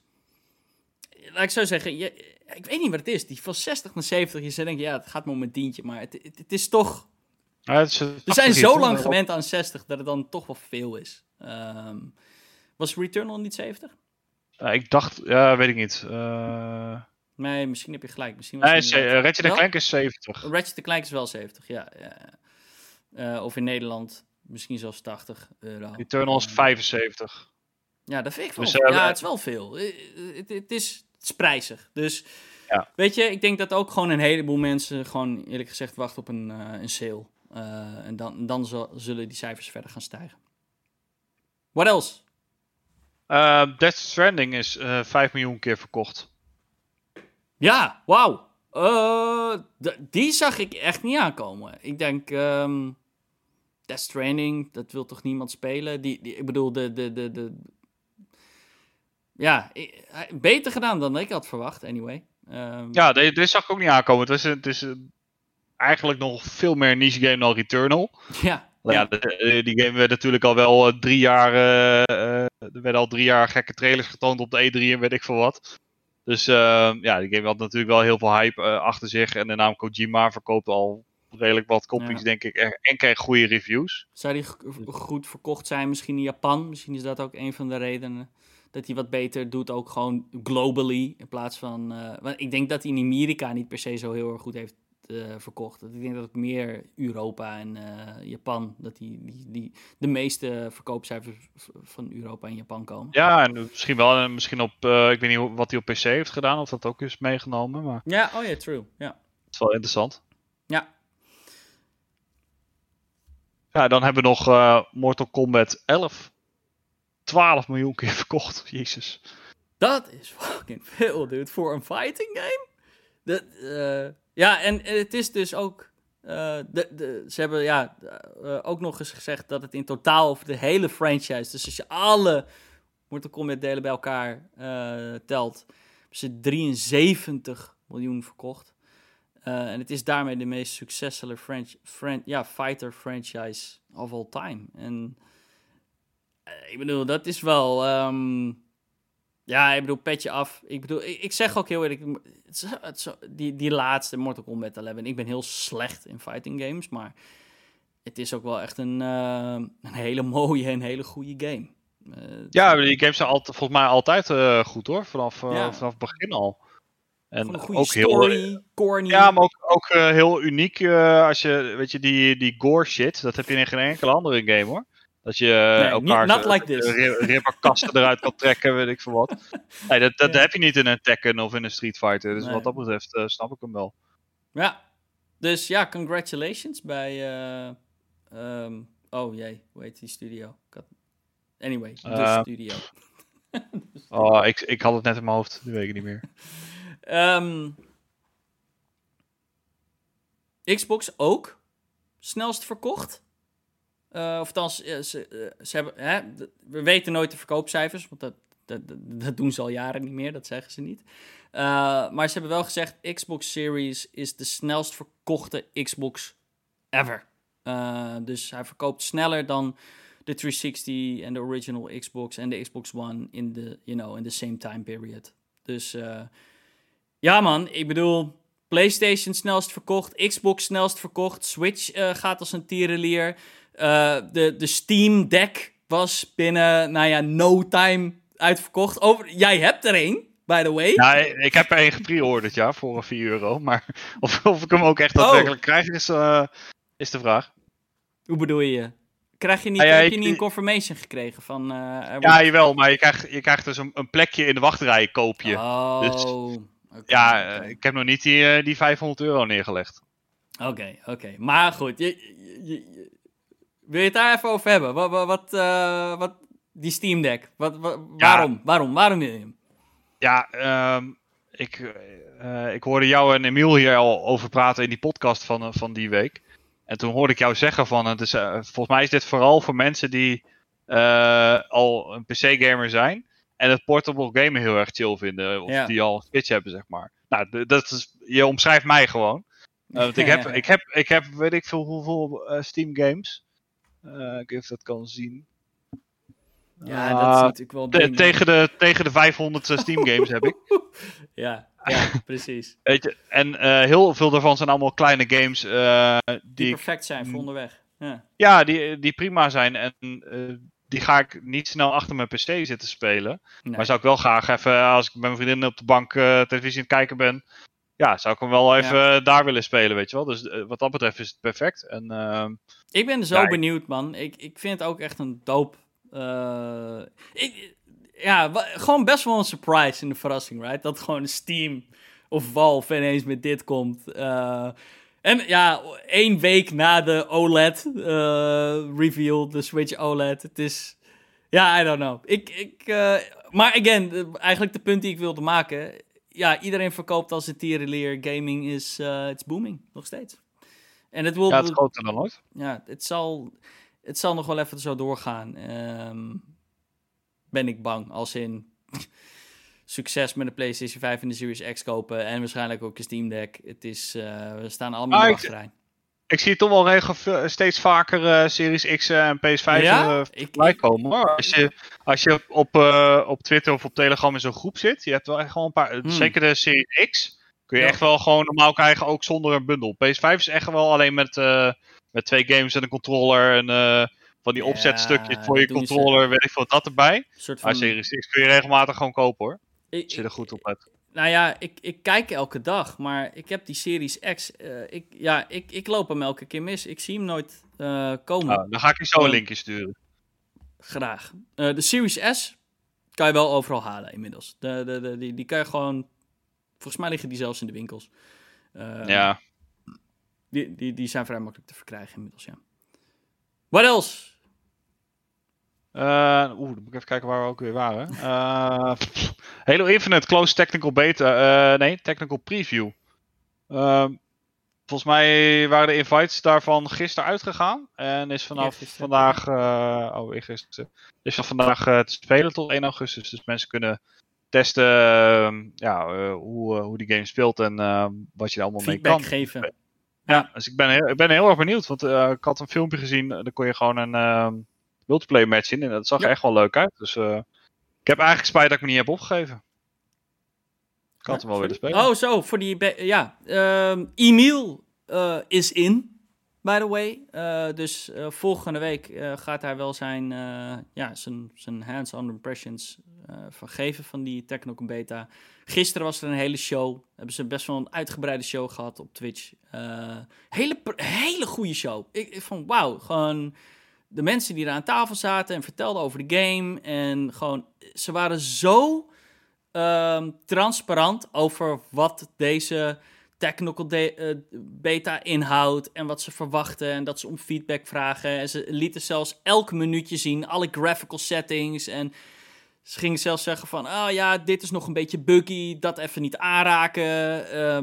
S1: laat ik zo zeggen, je, ik weet niet wat het is. Die van 60 naar 70, je zou denken, ja, het gaat maar om een tientje. Maar het, het, is toch...
S2: Ja, het is,
S1: We zijn zo lang gewend aan 60 dat het dan toch wel veel is. Um, was Returnal niet 70?
S2: Uh, ik dacht, ja, weet ik niet. Uh...
S1: Nee, misschien heb je gelijk. Misschien was
S2: nee, het uh, Ratchet Clank is 70.
S1: Ratchet Clank is wel 70, ja. ja. of in Nederland misschien zelfs 80 euro.
S2: Returnal is 75.
S1: Ja, dat vind ik wel. Dus, ja, het is wel veel. Het, het, is, het is prijzig. Dus ja. weet je, ik denk dat ook gewoon een heleboel mensen gewoon eerlijk gezegd wachten op een, een sale. En dan, dan zullen die cijfers verder gaan stijgen. What else?
S2: Uh, Death Stranding is uh, 5 miljoen keer verkocht.
S1: Ja, wauw. Uh, die zag ik echt niet aankomen. Ik denk, um, Death Stranding, dat wil toch niemand spelen? Die, die, ik bedoel, de, de, de, de... Ja, beter gedaan dan ik had verwacht, anyway.
S2: Um, ja, dit zag ik ook niet aankomen. Het is, het is eigenlijk nog veel meer niche game dan Returnal.
S1: Ja.
S2: Ja, die game werd natuurlijk al wel eh, drie jaar. Uh, er werden al drie jaar gekke trailers getoond op de E3 en weet ik veel wat. Dus ehm, ja, die game had natuurlijk wel heel veel hype achter zich. En de naam Kojima verkoopt al redelijk wat copies, denk ik. En kreeg goede reviews.
S1: Zou die goed verkocht zijn, misschien in Japan? Misschien is dat ook een van de redenen dat hij wat beter doet, ook gewoon globally. In plaats van. want ik denk dat hij in Amerika niet per se zo heel erg goed heeft uh, verkocht. Ik denk dat het meer Europa en uh, Japan, dat die, die, die de meeste verkoopcijfers van Europa en Japan komen.
S2: Ja, en misschien wel, misschien op, uh, ik weet niet wat hij op PC heeft gedaan, of dat ook is meegenomen. Maar...
S1: Ja, oh ja, true. Ja.
S2: Dat is wel interessant.
S1: Ja.
S2: Ja, dan hebben we nog Mortal Kombat 11. 12 miljoen keer verkocht, jezus.
S1: Dat is fucking veel, dude, voor een fighting game. Dat, ja, en het is dus ook. Uh, de, de, ze hebben ja, uh, ook nog eens gezegd dat het in totaal over de hele franchise, dus als je alle Mortal Kombat delen bij elkaar telt, ze 73 miljoen verkocht. en het is daarmee de meest succesvolle French, fran ja, fighter franchise of all time. En ik bedoel, dat is wel. Um, ja, ik bedoel, petje af. Ik bedoel, ik, ik zeg ook heel eerlijk, het, het, die, die laatste Mortal Kombat 11, ik ben heel slecht in fighting games, maar het is ook wel echt een, uh, een hele mooie en hele goede game.
S2: Uh, ja, die games zijn altijd, volgens mij altijd uh, goed hoor, vanaf, ja. vanaf het begin al.
S1: En een goede ook story, heel, corny.
S2: Ja, maar ook, ook heel uniek als je, weet je, die, die gore shit, dat heb je in geen enkele andere game hoor. Dat je
S1: nee, elkaar not like this.
S2: ribberkasten eruit kan trekken, weet ik veel wat. Nee, dat, dat heb je niet in een Tekken of in een Street Fighter. Dus wat dat betreft uh, snap ik hem wel.
S1: Ja, dus ja, congratulations bij... Uh, um, oh jee, hoe heet die studio? Anyway, de uh, studio.
S2: oh, ik, ik had het net in mijn hoofd, die weet ik niet meer.
S1: Um, Xbox ook snelst verkocht. Uh, of althans, ze, uh, ze hebben, hè, we weten nooit de verkoopcijfers, want dat, dat, dat, doen ze al jaren niet meer, dat zeggen ze niet. Maar ze hebben wel gezegd, Xbox Series is de snelst verkochte Xbox ever. dus hij verkoopt sneller dan de 360 en de original Xbox en de Xbox One in de, you know, in the same time period. Dus ja man, ik bedoel, PlayStation snelst verkocht, Xbox snelst verkocht, Switch gaat als een tierenlier. Uh, de, de Steam Deck was binnen, nou ja, no time uitverkocht. Over, jij hebt er een, by the way.
S2: Ja, ik heb er een gepreorderd, ja, voor 4 euro. Maar of, of ik hem ook echt daadwerkelijk oh. krijg, is, uh, is de vraag.
S1: Hoe bedoel je? Krijg je niet, ah, ja, heb je niet een confirmation gekregen van... Uh,
S2: ja, jawel, maar je krijgt, je krijgt dus een, een plekje in de wachtrij, koop je.
S1: Oh,
S2: dus, okay, ja, okay. ik heb nog niet die, die 500 euro neergelegd.
S1: Oké, okay, oké. Maar goed, je, je, wil je het daar even over hebben? Wat, wat, uh, wat die Steam Deck, wat, wat waarom? waarom? Waarom wil je hem?
S2: Ja, um, ik, uh, ik hoorde jou en Emiel hier al over praten in die podcast van, uh, van die week. En toen hoorde ik jou zeggen van, het is, volgens mij is dit vooral voor mensen die al een PC-gamer zijn. En het portable gamen heel erg chill vinden. Of ja. die al Switch hebben, zeg maar. Nou, dat is, je omschrijft mij gewoon. want ik heb, ik, heb, ik heb, weet ik veel hoeveel Steam games. Uh, ik even dat kan zien.
S1: Ja, dat is natuurlijk wel
S2: tegen, de, tegen de 500 Steam games heb ik.
S1: Ja, ja precies.
S2: Weet je, en heel veel daarvan zijn allemaal kleine games die,
S1: die perfect zijn voor onderweg. Ja,
S2: ja die, die prima zijn. En die ga ik niet snel achter mijn PC zitten spelen. Maar zou ik wel graag even, als ik met mijn vriendin op de bank televisie aan het kijken ben, ja, zou ik hem wel even daar willen spelen, weet je wel. Dus uh, wat dat betreft is het perfect. En, uh,
S1: ik ben zo benieuwd, man. Ik, ik vind het ook echt een doop. Uh, ik, ja, gewoon best wel een surprise in de verrassing, right? Dat gewoon Steam of Valve ineens met dit komt. En ja, één week na de OLED reveal, de Switch OLED. Het is. Ja, I don't know. Ik, ik, maar again, eigenlijk de punt die ik wilde maken. Ja, iedereen verkoopt als het tierenleer. Gaming is uh, it's booming, nog steeds. En het wil.
S2: Ja, het groter dan ooit.
S1: Ja, het zal, het zal nog wel even zo doorgaan. Um, ben ik bang. Als in succes met de PlayStation 5 en de Series X kopen. En waarschijnlijk ook een Steam Deck. Het is, uh, we staan allemaal ah, achteraan.
S2: Ik zie toch wel regel, steeds vaker uh, Series X en PS5 ja? uh, komen. Hoor. Als je, als je op, uh, op Twitter of op Telegram in zo'n groep zit, je hebt wel echt gewoon een paar. Hmm. Zeker de Series X. Kun je echt wel gewoon normaal krijgen, ook zonder een bundel. PS5 is echt wel alleen met, met twee games en een controller. En van die opzetstukjes voor je controller, weet ik veel, dat erbij. Soort van... Maar Series X kun je regelmatig gewoon kopen hoor. Ik, je er goed op uit.
S1: Nou ja, ik, ik kijk elke dag, maar ik heb die Series X. Uh, ik, ja, ik, ik loop hem elke keer mis. Ik zie hem nooit uh, komen.
S2: Nou, dan ga ik je zo een linkje sturen.
S1: Graag. Uh, de Series S kan je wel overal halen inmiddels. De, de, de, die, die kan je gewoon. Volgens mij liggen die zelfs in de winkels.
S2: ja.
S1: Die, die, die zijn vrij makkelijk te verkrijgen inmiddels, ja. What else?
S2: Uh, Oeh, dan moet ik even kijken waar we ook weer waren. Uh, Halo Infinite Close Technical Beta. Uh, nee, Technical Preview. Ehm, volgens mij waren de invites daarvan gisteren uitgegaan. En is vanaf vandaag. oh, gisteren. Is van vandaag te spelen tot 1 augustus. Dus mensen kunnen testen ehm, ja, hoe, hoe die game speelt en wat je er allemaal mee kan.
S1: geven.
S2: Ja, dus ik ben, heel, ik ben heel erg benieuwd. Want ik had een filmpje gezien. Dan kon je gewoon een ehm, multiplayer match in. En dat zag er echt wel leuk uit. Dus uh, ik heb eigenlijk spijt dat ik me niet heb opgegeven. Ik had hem wel willen spelen.
S1: Oh, zo, voor die... Ja, uh, Emiel uh, is in, by the way. Uh, dus volgende week gaat hij wel zijn, ja, zijn, zijn hands-on impressions van geven van die Technical Beta. Gisteren was er een hele show. Hebben ze best wel een uitgebreide show gehad op Twitch. hele, hele goede show. Ik, ik vond, wauw, gewoon de mensen die er aan tafel zaten en vertelden over de game. En gewoon, ze waren zo um, transparant over wat deze technical uh, beta inhoudt en wat ze verwachten en dat ze om feedback vragen. En ze lieten zelfs elk minuutje zien, alle graphical settings en ze gingen zelfs zeggen van, oh ja, dit is nog een beetje buggy, dat even niet aanraken. Uh,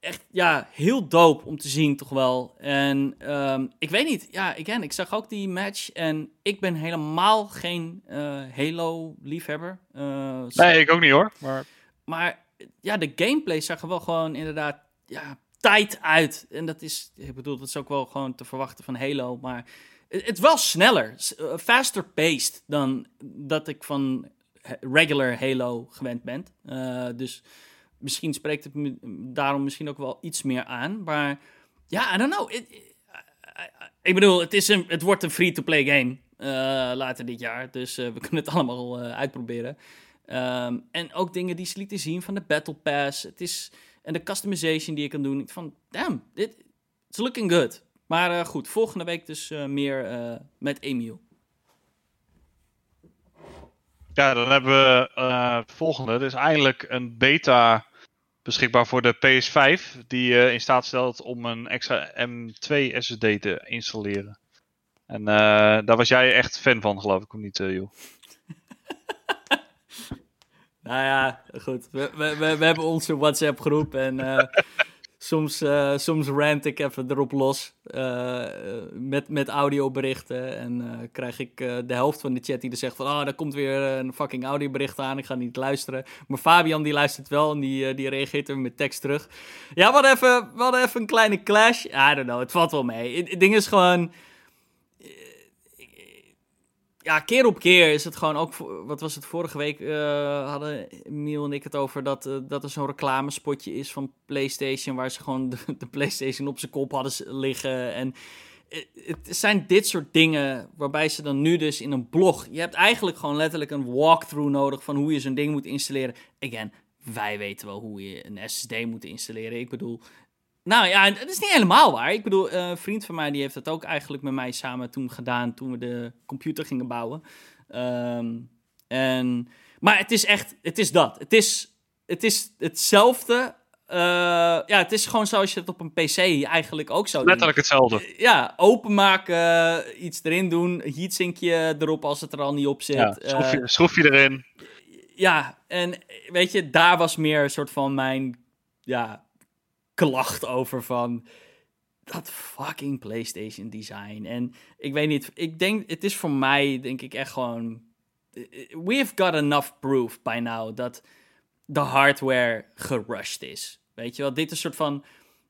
S1: echt, ja, heel dope om te zien toch wel. En um, ik weet niet, ja, again, ik zag ook die match en ik ben helemaal geen uh, Halo-liefhebber. Uh,
S2: nee, ik ook niet hoor. Maar...
S1: maar ja, de gameplay zag er wel gewoon inderdaad, ja, tight uit. En dat is, ik bedoel, dat is ook wel gewoon te verwachten van Halo, maar het, wel sneller, uh, faster paced dan dat ik van regular Halo gewend ben. Uh, dus misschien spreekt het me daarom misschien ook wel iets meer aan. Maar ja, I don't know. ik bedoel, het, is een, het wordt een free-to-play game uh, later dit jaar. Dus uh, we kunnen het allemaal uh, uitproberen. Um, en ook dingen die ze lieten zien van de Battle Pass. Het is, en de customization die je kan doen. Van, damn, dit is looking good. Maar goed, volgende week dus meer met Emiel.
S2: Ja, dan hebben we volgende. Dus eindelijk een beta beschikbaar voor de PS5, die uh, in staat stelt om een extra M2 SSD te installeren. En uh, daar was jij echt fan van, geloof ik, of niet, uh, joh?
S1: nou ja, goed. We, we, we, we hebben onze WhatsApp-groep en soms, uh, soms rant ik even erop los uh, met, met audioberichten. En krijg ik de helft van de chat die er zegt van... Oh, daar komt weer een fucking audiobericht aan, ik ga niet luisteren. Maar Fabian die luistert wel en die, die reageert er met tekst terug. Ja, hadden, even, hadden even een kleine clash. I don't know, het valt wel mee. Het ding is gewoon... ja, keer op keer is het gewoon ook. Wat was het vorige week? Uh, hadden Miel en ik het over dat, uh, dat er zo'n reclamespotje is van PlayStation. Waar ze gewoon de, PlayStation op zijn kop hadden liggen. En het zijn dit soort dingen waarbij ze dan nu dus in een blog. Je hebt eigenlijk gewoon letterlijk een walkthrough nodig van hoe je zo'n ding moet installeren. Again, wij weten wel hoe je een SSD moet installeren. Ik bedoel, nou ja, het is niet helemaal waar. Ik bedoel, een vriend van mij die heeft dat ook eigenlijk met mij samen toen gedaan toen we de computer gingen bouwen. Ehm, en, maar het is echt, het is dat. Het is, het is hetzelfde. Uh, ja, het is gewoon zoals je het op een PC eigenlijk ook zou
S2: doen. Letterlijk hetzelfde.
S1: Ja, openmaken, iets erin doen, heatsinkje erop als het er al niet op zit. Ja,
S2: schroef, je, uh, schroef je erin.
S1: Ja, en weet je, daar was meer een soort van mijn ja, klacht over van dat fucking PlayStation design. En ik weet niet, ik denk, het is voor mij denk ik echt gewoon, we've got enough proof by now dat de hardware gerushed is. Weet je wel, dit is een soort van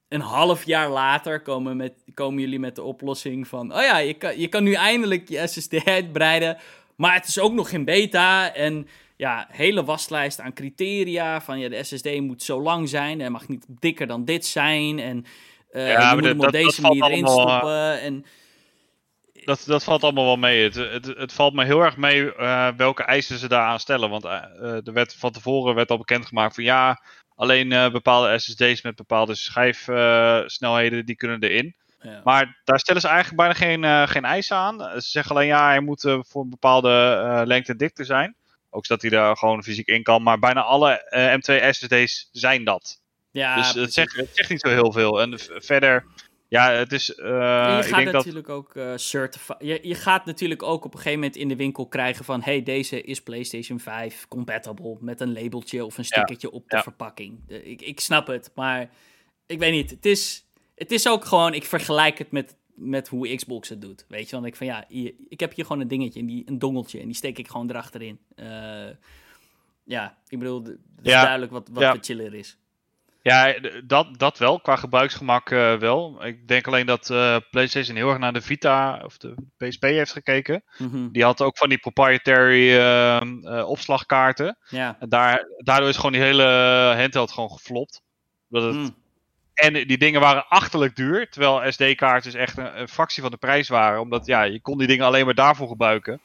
S1: een half jaar later komen, met, komen jullie met de oplossing van, oh ja, je kan, je kan nu eindelijk je SSD uitbreiden, maar het is ook nog in beta en ja, hele waslijst aan criteria. Van ja, de SSD moet zo lang zijn en mag niet dikker dan dit zijn. En uh, ja, je moet hem op deze manier erin stoppen. Eh, en,
S2: dat, dat valt allemaal wel mee. Het, het, het valt me heel erg mee uh, welke eisen ze daaraan stellen. Want uh, er werd van tevoren werd al bekendgemaakt van ja, alleen bepaalde SSD's met bepaalde schijfsnelheden die kunnen erin. Ja. Maar daar stellen ze eigenlijk bijna geen, geen eisen aan. Ze zeggen alleen ja, hij moet voor een bepaalde lengte dikte zijn. Ook zodat hij daar gewoon fysiek in kan. Maar bijna alle uh, M2 SSD's zijn dat. Ja, dus het zegt, het zegt niet zo heel veel. En verder, ja, het is. Uh,
S1: je gaat natuurlijk ook uh, Je, je gaat natuurlijk ook op een gegeven moment in de winkel krijgen van: hey, deze is PlayStation 5 compatible. Met een labeltje of een stickertje op de verpakking. ik, ik snap het, maar ik weet niet. Het is, het is ook gewoon, ik vergelijk het met met hoe Xbox het doet. Weet je, want ik van ja, ik heb hier gewoon een dingetje, die, een dongeltje, en die steek ik gewoon erachterin. Uh, ja, ik bedoel, het is duidelijk wat, wat ja. de chiller is.
S2: Ja, dat, dat wel, qua gebruiksgemak uh, wel. Ik denk alleen dat uh, PlayStation heel erg naar de Vita of de PSP heeft gekeken. Mm -hmm. Die had ook van die proprietary uh, opslagkaarten. Ja. En daar, daardoor is gewoon die hele handheld gewoon geflopt. Dat het mm. En die dingen waren achterlijk duur. Terwijl SD-kaarten echt een, een, fractie van de prijs waren. Omdat ja, je kon die dingen alleen maar daarvoor gebruiken.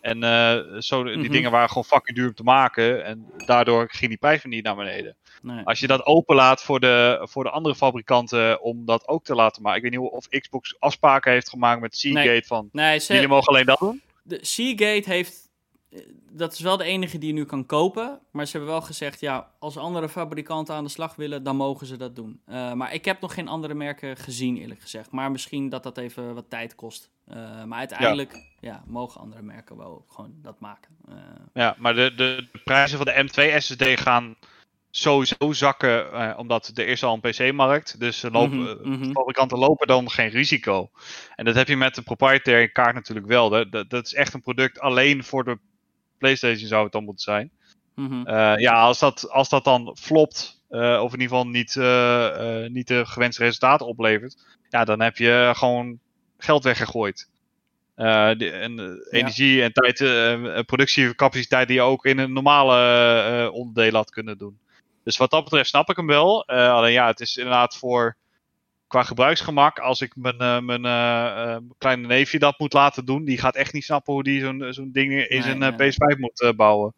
S2: En uh, zo, die mhm. dingen waren gewoon fucking duur om te maken. En daardoor ging die prijs niet naar beneden. Nee. Als je dat openlaat voor de, voor de andere fabrikanten om dat ook te laten maken. Ik weet niet of Xbox afspraken heeft gemaakt met Seagate nee. van... Nee, ze... Jullie mogen alleen dat doen?
S1: De Seagate heeft dat is wel de enige die je nu kan kopen. Maar ze hebben wel gezegd, ja, als andere fabrikanten aan de slag willen, dan mogen ze dat doen. Uh, maar ik heb nog geen andere merken gezien, eerlijk gezegd. Maar misschien dat dat even wat tijd kost. Uh, maar uiteindelijk, ja. ja. mogen andere merken wel gewoon dat maken. Uh,
S2: ja, maar de, de, de, prijzen van de M2 SSD gaan sowieso zakken, omdat er is al een PC-markt. Dus lopen, mm -hmm. fabrikanten lopen dan geen risico. En dat heb je met de proprietary kaart natuurlijk wel. Dat, dat, dat is echt een product alleen voor de PlayStation zou het dan moeten zijn. Mm ja, als dat, als dat dan flopt, uh, of in ieder geval niet, uh, niet de gewenste resultaten oplevert, ja, dan heb je gewoon geld weggegooid. De, en energie en tijd, productiecapaciteit die je ook in een normale onderdelen had kunnen doen. Dus wat dat betreft snap ik hem wel. alleen ja, het is inderdaad voor qua gebruiksgemak, als ik mijn, uh, mijn uh, kleine neefje dat moet laten doen, die gaat echt niet snappen hoe die zo'n zo'n ding in zijn PS5 moet bouwen.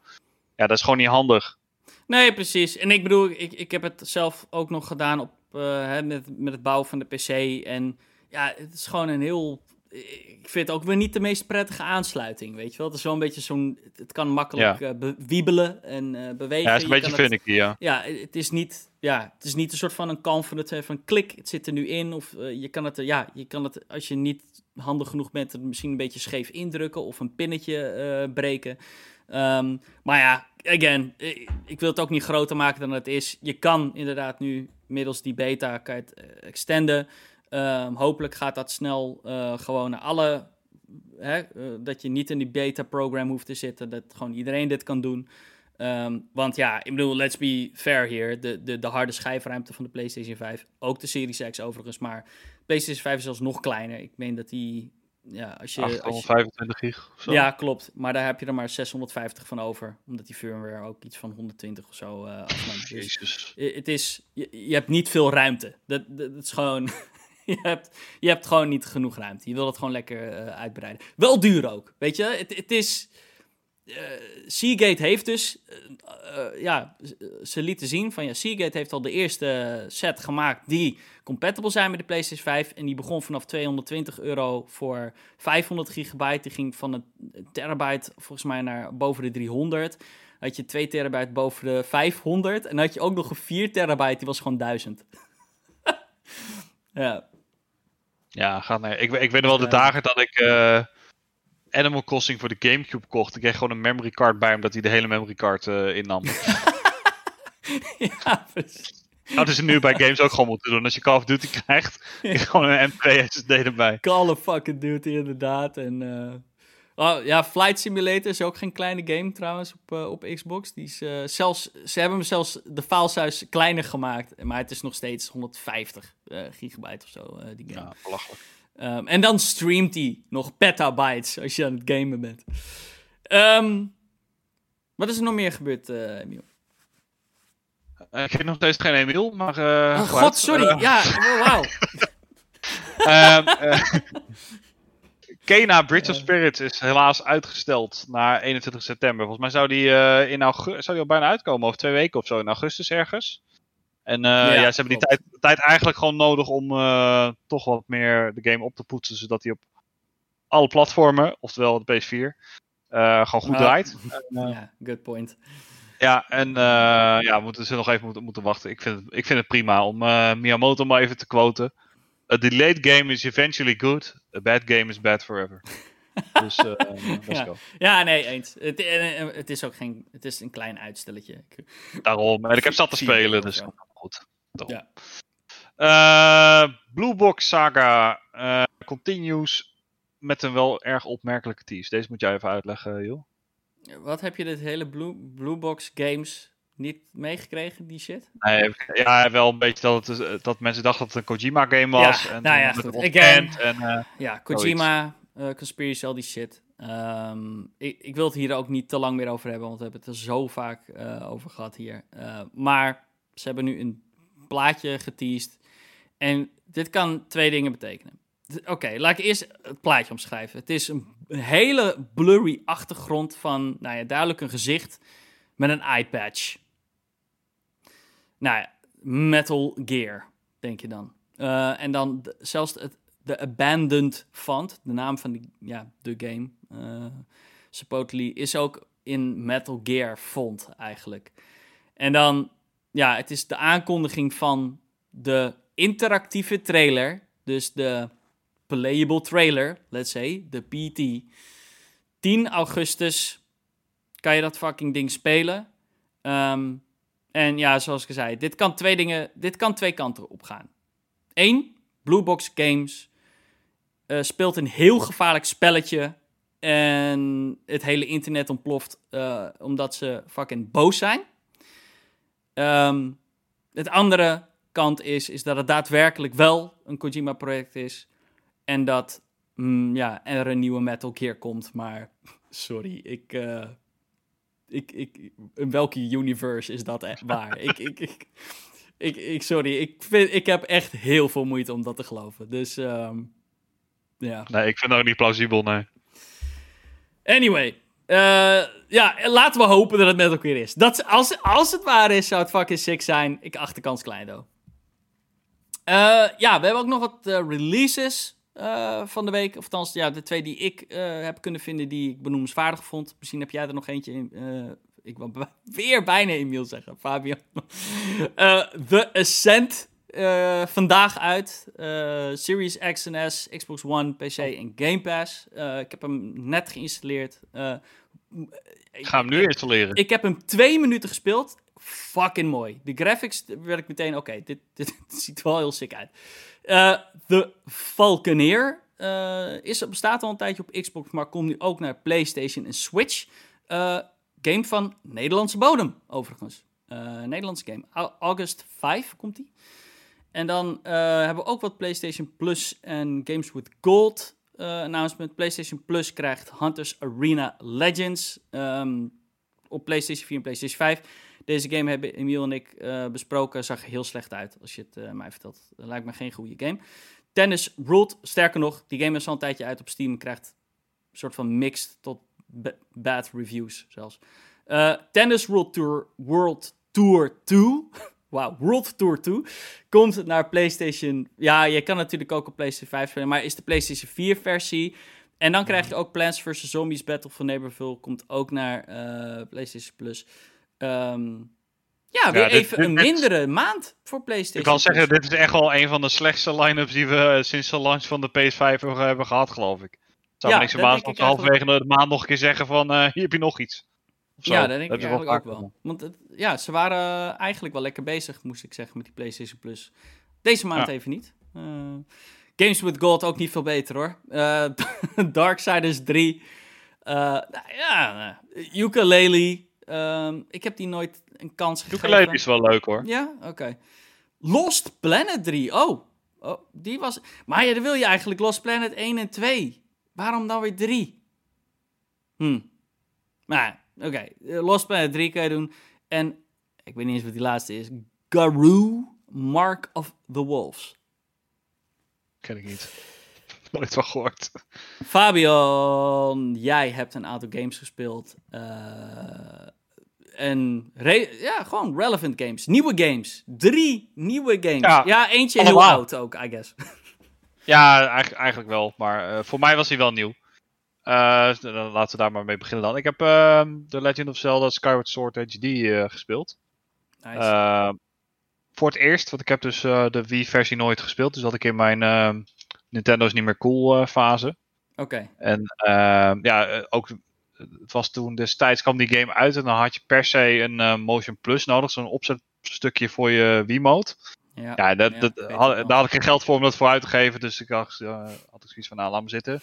S2: Ja, dat is gewoon niet handig.
S1: Nee, precies. En ik bedoel, ik, ik heb het zelf ook nog gedaan op, hè, met, met het bouwen van de PC. En ja, het is gewoon een heel ik vind het ook weer niet de meest prettige aansluiting, weet je wel. Het is wel een beetje zo'n... Het kan makkelijk ja. uh, wiebelen en uh, bewegen. Ja,
S2: het is een beetje finicky, ja.
S1: Ja, het is niet... Ja, het is niet een soort van een confident van klik, het zit er nu in. Of uh, je kan het, ja, je kan het, als je niet handig genoeg bent, het misschien een beetje scheef indrukken of een pinnetje breken. Um, maar ja, again, ik wil het ook niet groter maken dan het is. Je kan inderdaad nu middels die beta kan je het extenden. Um, hopelijk gaat dat snel uh, gewoon naar alle. Hè, uh, dat je niet in die beta-program hoeft te zitten. Dat gewoon iedereen dit kan doen. Um, want ja, ik bedoel, let's be fair hier. De, de, de harde schijfruimte van de PlayStation 5. Ook de Series X overigens. Maar PlayStation 5 is zelfs nog kleiner. Ik meen dat die ja, als je...
S2: 825 gig
S1: zo. Ja, klopt. Maar daar heb je er maar 650 van over. Omdat die firmware ook iets van 120 of zo uh, afneemt. Dus Jezus. het is... Je, je, hebt niet veel ruimte. Dat, dat, is gewoon... je, hebt, je hebt gewoon niet genoeg ruimte. Je wil het gewoon lekker uh, uitbreiden. Wel duur ook, weet je. Het, het is... Uh, Seagate heeft dus, uh, ja, ze lieten zien van ja, Seagate heeft al de eerste set gemaakt die compatible zijn met de PlayStation 5. En die begon vanaf 220 euro voor 500 gigabyte. Die ging van een terabyte volgens mij naar boven de 300. Dan had je 2 terabyte boven de 500. En dan had je ook nog een 4 terabyte, die was gewoon 1000. ja.
S2: Ja, gaat naar. Ik, ik weet nog wel de dagen dat ik. Uh Animal Crossing voor de Gamecube kocht. Ik kreeg gewoon een memory card bij omdat hij de hele memory card uh, innam.
S1: ja, precies.
S2: Dat is nu bij games ook gewoon moeten doen. Als je Call of Duty krijgt, ja. gewoon een M2 SSD erbij.
S1: Call of fucking Duty, inderdaad. En, uh... oh, ja, Flight Simulator is ook geen kleine game trouwens op, uh, op Xbox. Die is, uh, zelfs, ze hebben hem zelfs de filesize kleiner gemaakt. Maar het is nog steeds 150 gigabyte of zo, die game.
S2: Ja, belachelijk.
S1: Um, en dan streamt hij nog petabytes als je aan het gamen bent. Um, wat is er nog meer gebeurd, uh, Emiel?
S2: Ik heb nog steeds geen Emiel, maar... Uh,
S1: oh god, sorry. ja, oh, wauw.
S2: Kena Bridge of Spirits is helaas uitgesteld naar 21 september. Volgens mij zou die, in augustus, zou die al bijna uitkomen, over twee weken of zo, in augustus ergens. En uh, ja, ja, ze hebben die tijd, tijd, eigenlijk gewoon nodig om uh, toch wat meer de game op te poetsen, zodat hij op alle platformen, oftewel de PS4, uh, eh, gewoon goed draait.
S1: Ja, good point.
S2: Ja, en ja, we moeten ze nog even moeten, moeten wachten. Ik vind, het, ik vind het prima om Miyamoto maar even te quoten. A delayed game is eventually good. A bad game is bad forever. Dus uh, let's
S1: ja. go. Ja, nee, eens. Het, het, is ook geen... Het is een klein uitstelletje.
S2: Daarom. En ik heb zat te spelen, dus goed. Ja. Uh, Blue Box Saga uh, continues met een wel erg opmerkelijke tease. Deze moet jij even uitleggen, joh.
S1: Wat heb je dit hele Blue, Blue Box Games niet meegekregen, die shit?
S2: Nee, ja, wel een beetje dat, het, dat mensen dachten dat het een Kojima game was.
S1: Ja, en nou ja, goed. Again, en, uh, ja, Kojima, uh, Conspiracy, al die shit. Um, ik, ik, wil het hier ook niet te lang meer over hebben, want we hebben het er zo vaak uh, over gehad hier. Maar ze hebben nu een plaatje geteased. En dit kan twee dingen betekenen. Oké, laat ik eerst het plaatje omschrijven. Het is een hele blurry achtergrond van, nou ja, duidelijk een gezicht met een eye patch. Nou ja, Metal Gear, denk je dan. Uh, en dan zelfs het, de Abandoned font, de naam van de, ja, de game, uh, supposedly, is ook in Metal Gear font eigenlijk. En dan ja, het is de aankondiging van de interactieve trailer. Dus de playable trailer, let's say, de PT. 10 augustus kan je dat fucking ding spelen. Um, en ja, zoals ik zei, dit kan twee dingen, dit kan twee kanten op gaan. Eén, Bluebox Games uh, speelt een heel gevaarlijk spelletje en het hele internet ontploft uh, omdat ze fucking boos zijn. Um, het andere kant is, is dat het daadwerkelijk wel een Kojima-project is. En dat mm, ja, er een nieuwe Metal Gear komt. Maar sorry, ik, uh, ik, ik, in welke universe is dat echt waar? ik, ik, ik, ik, ik, sorry, ik, vind, ik heb echt heel veel moeite om dat te geloven. Dus um, ja.
S2: Nee, ik vind dat ook niet plausibel, nee.
S1: Anyway, uh, ja, laten we hopen dat het met elkaar is. Dat, als, als het waar is, zou het fucking sick zijn. Ik acht de kans klein, though. Uh, ja, we hebben ook nog wat uh, releases van de week. Of althans, ja, de twee die ik heb kunnen vinden die ik benoemenswaardig vond. Misschien heb jij er nog eentje in. ik wil weer bijna Emiel zeggen, Fabio. The Ascent vandaag uit. Series X en S, Xbox One, PC en Game Pass. ik heb hem net geïnstalleerd.
S2: Ik ga hem nu installeren.
S1: Ik heb hem twee minuten gespeeld. Fucking mooi. De graphics werd ik meteen, oké, dit, dit, ziet wel heel sick uit. Uh, The Falconeer uh, is, bestaat al een tijdje op Xbox, maar komt nu ook naar PlayStation en Switch. Uh, game van Nederlandse bodem, overigens. Nederlandse game. August 5 komt die. En dan hebben we ook wat PlayStation Plus en Games with Gold announcement. PlayStation Plus krijgt Hunters Arena Legends ehm, op PlayStation 4 en PlayStation 5. Deze game hebben Emiel en ik besproken. Zag er heel slecht uit als je het mij vertelt. Dat lijkt me geen goede game. Tennis Ruled, sterker nog, die game is al een tijdje uit op Steam. Krijgt een soort van mixed tot bad reviews zelfs. Tennis World Tour, World Tour 2 Wauw, World Tour 2 komt naar PlayStation. Ja, je kan natuurlijk ook op PlayStation 5 spelen, maar is de PlayStation 4 versie. En dan krijg je ook Plants vs. Zombies Battle for Neighborville. Komt ook naar PlayStation Plus. Um, ja, weer even een mindere maand voor PlayStation.
S2: Ik kan zeggen, dit is echt wel een van de slechtste line-ups die we eh, sinds de launch van de PS5 hebben gehad, geloof ik. Zou ja, me niks verbazen als we halverwege de maand nog een keer zeggen van, uh, hier heb je nog iets.
S1: Ja, dat denk ik eigenlijk ook wel. Want het, ja, ze waren eigenlijk wel lekker bezig, moest ik zeggen, met die PlayStation Plus. Deze maand even niet. Uh, Games with Gold ook niet veel beter hoor. Uh, Darksiders 3. Uh, nou, ja, Ukulele. Ehm, ik heb die nooit een kans gegeven.
S2: Ukulele is wel leuk hoor.
S1: Ja, oké. Lost Planet 3. Oh. oh, die was... Maar ja, dan wil je eigenlijk Lost Planet 1 en 2. Waarom dan weer 3? Hm. Maar Oké, okay. Eh, Lost Planet 3 kan je doen. En, ik weet niet eens wat die laatste is. Garou, Mark of the Wolves.
S2: Ken ik niet. Nooit van gehoord.
S1: Fabian, jij hebt een aantal games gespeeld. Uh, en ja, gewoon relevant games. Nieuwe games. Drie nieuwe games. Ja, eentje heel oud ook, I guess.
S2: Ja, eigenlijk, eigenlijk wel. Maar uh, voor mij was hij wel nieuw. Uh, dan laten we daar maar mee beginnen dan. Ik heb uh, The Legend of Zelda Skyward Sword HD eh, gespeeld. Nice. Ehm, voor het eerst, want ik heb dus eh, de Wii-versie nooit gespeeld. Dus dat ik in mijn ehm, Nintendo is niet meer cool fase.
S1: Oké.
S2: En ja, ook het was toen destijds kwam die game uit en dan had je per se een Motion Plus nodig. Zo'n opzetstukje voor je Wii-mode. Ja, ja, dat, dat, had, daar had ik geen geld voor om dat voor uit te geven. Dus ik dacht, had ik zoiets van, nou, laat me zitten.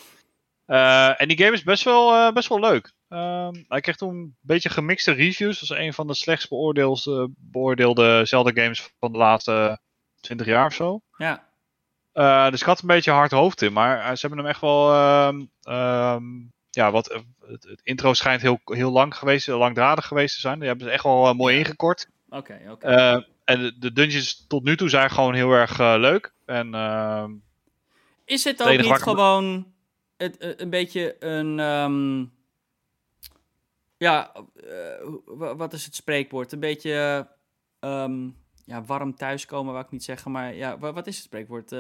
S2: Uh, en die game is best wel, best wel leuk. Uh, hij kreeg toen een beetje gemixte reviews. Dat is een van de slechtst beoordeelde, beoordeelde Zelda-games van de laatste 20 jaar of zo.
S1: Ja.
S2: Uh, dus ik had een beetje hard hoofd in. Maar ze hebben hem echt wel. Um, ja, wat, het, het, intro schijnt heel, heel lang geweest, langdradig geweest te zijn. Die hebben ze echt wel mooi ingekort.
S1: Oké, oké.
S2: en de, de, dungeons tot nu toe zijn gewoon heel erg leuk. En, ehm,
S1: is het ook niet gewoon het, eh, een beetje een. Ehm, ja, wat is het spreekwoord? Een beetje. Um, ja, warm thuiskomen, wou ik niet zeggen, maar ja, wat is het spreekwoord?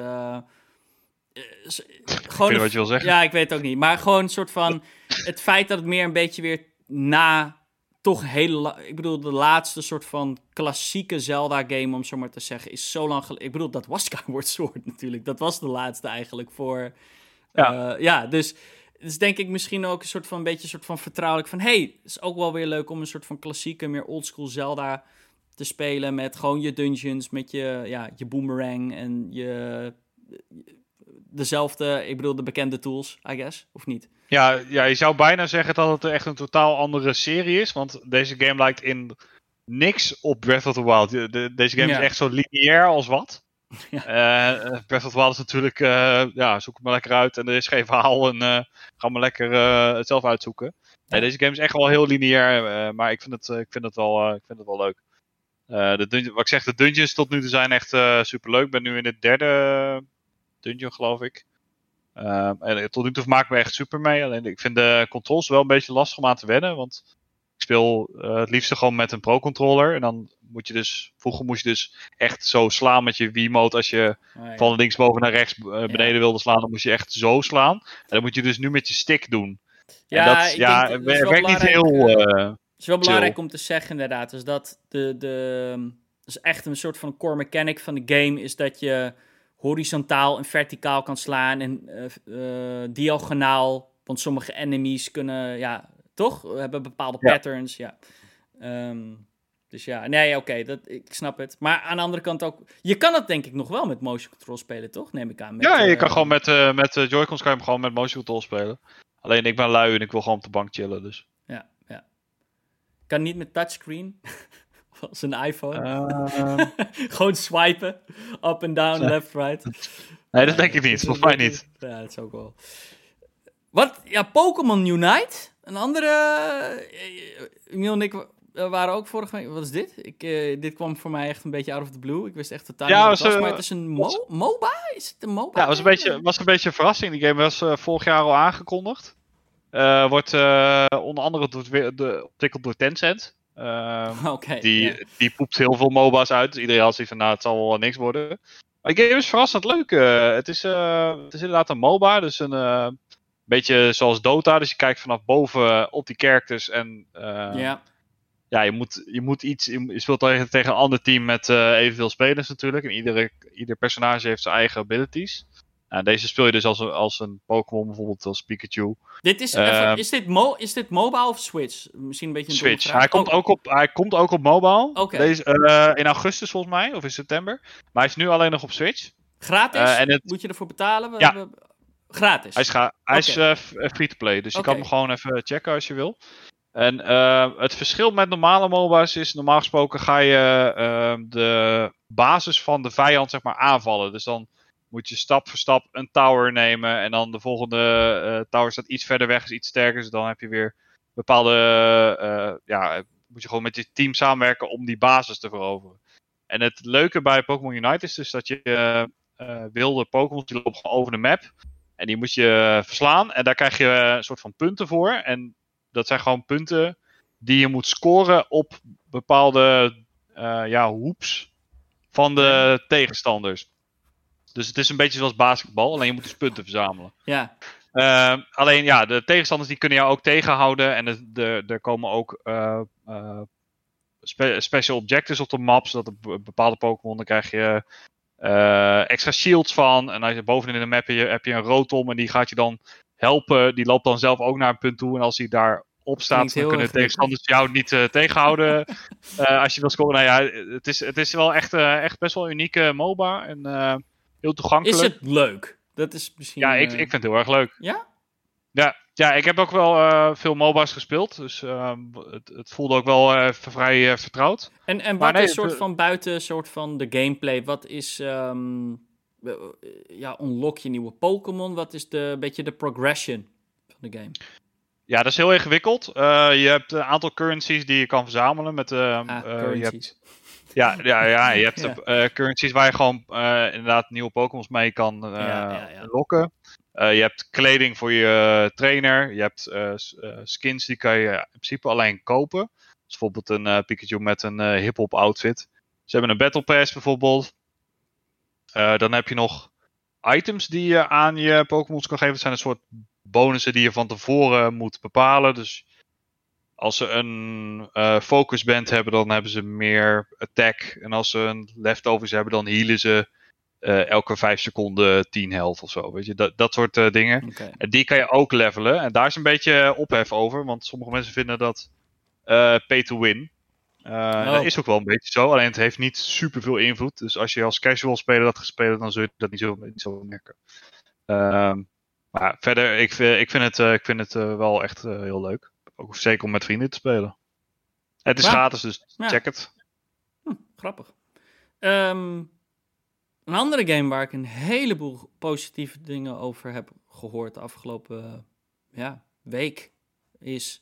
S1: Uh,
S2: gewoon. wat je wil zeggen.
S1: Ja, ik weet het ook niet. Maar gewoon een soort van. het feit dat het meer een beetje weer na. Toch hele. Ik bedoel, de laatste soort van klassieke Zelda-game, om zo maar te zeggen, is zo lang geleden. Ik bedoel, dat was Skyward Sword natuurlijk. Dat was de laatste eigenlijk voor ja, uh, ja dus is denk ik misschien ook een soort van een beetje een soort van vertrouwelijk van hey, het is ook wel weer leuk om een soort van klassieke, meer oldschool Zelda te spelen met gewoon je dungeons, met je, ja, je boomerang en je dezelfde, ik bedoel de bekende tools, I guess, of niet?
S2: Ja, ja, je zou bijna zeggen dat het echt een totaal andere serie is, want deze game lijkt in niks op Breath of the Wild. De, deze game is echt zo lineair als wat. Ja. Uh, Breath of the Wild is natuurlijk, uh, ja, zoek het maar lekker uit en er is geen verhaal en uh, ga maar lekker het zelf uitzoeken. Nee, deze game is echt wel heel lineair, maar ik vind het, ik vind het, wel, ik vind het wel leuk. de wat ik zeg, de dungeons tot nu toe zijn echt super leuk. Ik ben nu in de derde dungeon, geloof ik. en tot nu toe maak ik me echt super mee. Alleen ik vind de controls wel een beetje lastig om aan te wennen, want ik speel het liefste gewoon met een pro-controller. En dan moet je dus, vroeger moest je dus echt zo slaan met je Wiimote. Als je oh, van linksboven naar rechts eh, beneden wilde slaan, dan moest je echt zo slaan. En dat moet je dus nu met je stick doen. Ja, en dat, ja, denk, dat werkt niet heel. Uh,
S1: het is wel belangrijk om te zeggen, inderdaad. Dus dat de, de, is echt een soort van core mechanic van de game is dat je horizontaal en verticaal kan slaan en uh, diagonaal. Want sommige enemies kunnen, ja, toch? We hebben bepaalde patterns, ja. Um, dus ja, nee, oké, dat ik snap het. Maar aan de andere kant ook, je kan het denk ik nog wel met motion control spelen, toch? Neem ik aan.
S2: Met, ja, je kan uh, gewoon met, met Joy-Cons kan je gewoon met motion control spelen. Alleen ik ben lui en ik wil gewoon op de bank chillen, dus.
S1: Ja, ja. Kan niet met touchscreen? Als een iPhone. gewoon swipen. Up en down, left, right.
S2: Nee, dat denk ik niet. Volgens mij niet.
S1: Ja, dat is ook wel. Wat? Ja, Pokémon Unite. Een andere... Uh, Emiel en ik waren ook vorige week... Wat is dit? Ik, dit kwam voor mij echt een beetje out of the blue. Ik wist echt totaal ja, niet wat het was. Maar het is een MOBA? Is het een MOBA?
S2: Ja, het was een, beetje, was een beetje een verrassing. Die game was vorig jaar al aangekondigd. wordt onder andere ontwikkeld door Tencent.
S1: Uh,
S2: die, die poept heel veel MOBA's uit. Dus iedereen had zoiets van, nou, het zal wel niks worden. Maar de game is verrassend leuk. Uh, het, is, uh, het is inderdaad een MOBA, dus een uh, beetje zoals Dota. Dus je kijkt vanaf boven op die characters en
S1: ja.
S2: ja, je moet, je moet iets. Je speelt tegen, tegen een ander team met evenveel spelers natuurlijk. En iedere, ieder personage heeft zijn eigen abilities. Nou, deze speel je dus als, als een Pokémon, bijvoorbeeld als Pikachu.
S1: Dit is, uh, is, dit mo is dit mobile of Switch? Misschien een beetje een
S2: Switch. Hij komt, ook op, hij komt ook op mobile.
S1: Okay.
S2: Deze, uh, in augustus volgens mij, of in september. Maar hij is nu alleen nog op Switch.
S1: Gratis? En het... Moet je ervoor betalen? We, ja. Gratis?
S2: Hij is, hij okay. is free-to-play, dus je kan hem gewoon even checken als je wil. En het verschil met normale MOBA's is, normaal gesproken ga je de basis van de vijand zeg maar aanvallen. Dus dan moet je stap voor stap een tower nemen. En dan de volgende uh, tower staat iets verder weg, is iets sterker. Dus dan heb je weer bepaalde. Uh, ja, moet je gewoon met je team samenwerken om die basis te veroveren. En het leuke bij Pokémon Unite is dus dat je uh, wilde Pokémon die lopen gewoon over de map. En die moet je verslaan. En daar krijg je een soort van punten voor. En dat zijn gewoon punten die je moet scoren op bepaalde ja, hoops van de tegenstanders. Dus het is een beetje zoals basketbal, alleen je moet dus punten verzamelen.
S1: Ja.
S2: Uh, alleen ja, de tegenstanders die kunnen jou ook tegenhouden. En er komen ook uh, uh, spe special objectives op de map. Zodat er bepaalde Pokémon, dan krijg je uh, extra shields van. En als je bovenin de map heb je, heb je een rotom en die gaat je dan helpen. Die loopt dan zelf ook naar een punt toe. En als hij daar op staat, dan kunnen de tegenstanders jou niet tegenhouden. als je wil scoren. Nou ja, het is, het is wel echt, echt best wel een unieke MOBA. En heel toegankelijk.
S1: Is het leuk? Dat is misschien...
S2: Ja, ik, ik vind het heel erg leuk.
S1: Ja?
S2: Ja, ja ik heb ook wel uh, veel MOBA's gespeeld. Dus uh, het, het, voelde ook wel uh, vrij vertrouwd.
S1: En, en wat nee, is soort van buiten soort van de gameplay? Wat is... Um, ja, unlock je nieuwe Pokémon? Wat is de beetje de progression van de game?
S2: Ja, dat is heel ingewikkeld. je hebt een aantal currencies die je kan verzamelen. Met,
S1: ah, currencies.
S2: Je hebt, ja, ja, ja, je hebt ja. currencies waar je gewoon inderdaad nieuwe Pokémons mee kan ja, lokken. Uh, je hebt kleding voor je trainer. Je hebt uh, skins die kan je in principe alleen kopen. Dus bijvoorbeeld een Pikachu met een hip-hop outfit. Ze hebben een Battle Pass bijvoorbeeld. dan heb je nog items die je aan je Pokémons kan geven. Het zijn een soort bonussen die je van tevoren moet bepalen. Dus als ze een focus band hebben, dan hebben ze meer attack. En als ze een leftovers hebben, dan healen ze uh, elke vijf seconden 10 health of zo. Weet je, dat, dat soort uh, dingen.
S1: Okay.
S2: En die kan je ook levelen. En daar is een beetje ophef over, want sommige mensen vinden dat uh, pay to win. Oh. Dat is ook wel een beetje zo, alleen het heeft niet super veel invloed. Dus als je als casual speler dat gaat spelen, dan zul je dat niet zo, niet zo merken. Ehm, maar verder, ik, ik vind het, ik vind het wel echt heel leuk. Ook zeker om met vrienden te spelen. Het is gratis, dus ja. check het.
S1: Hm, grappig. Um, een andere game waar ik een heleboel positieve dingen over heb gehoord de afgelopen ja, week is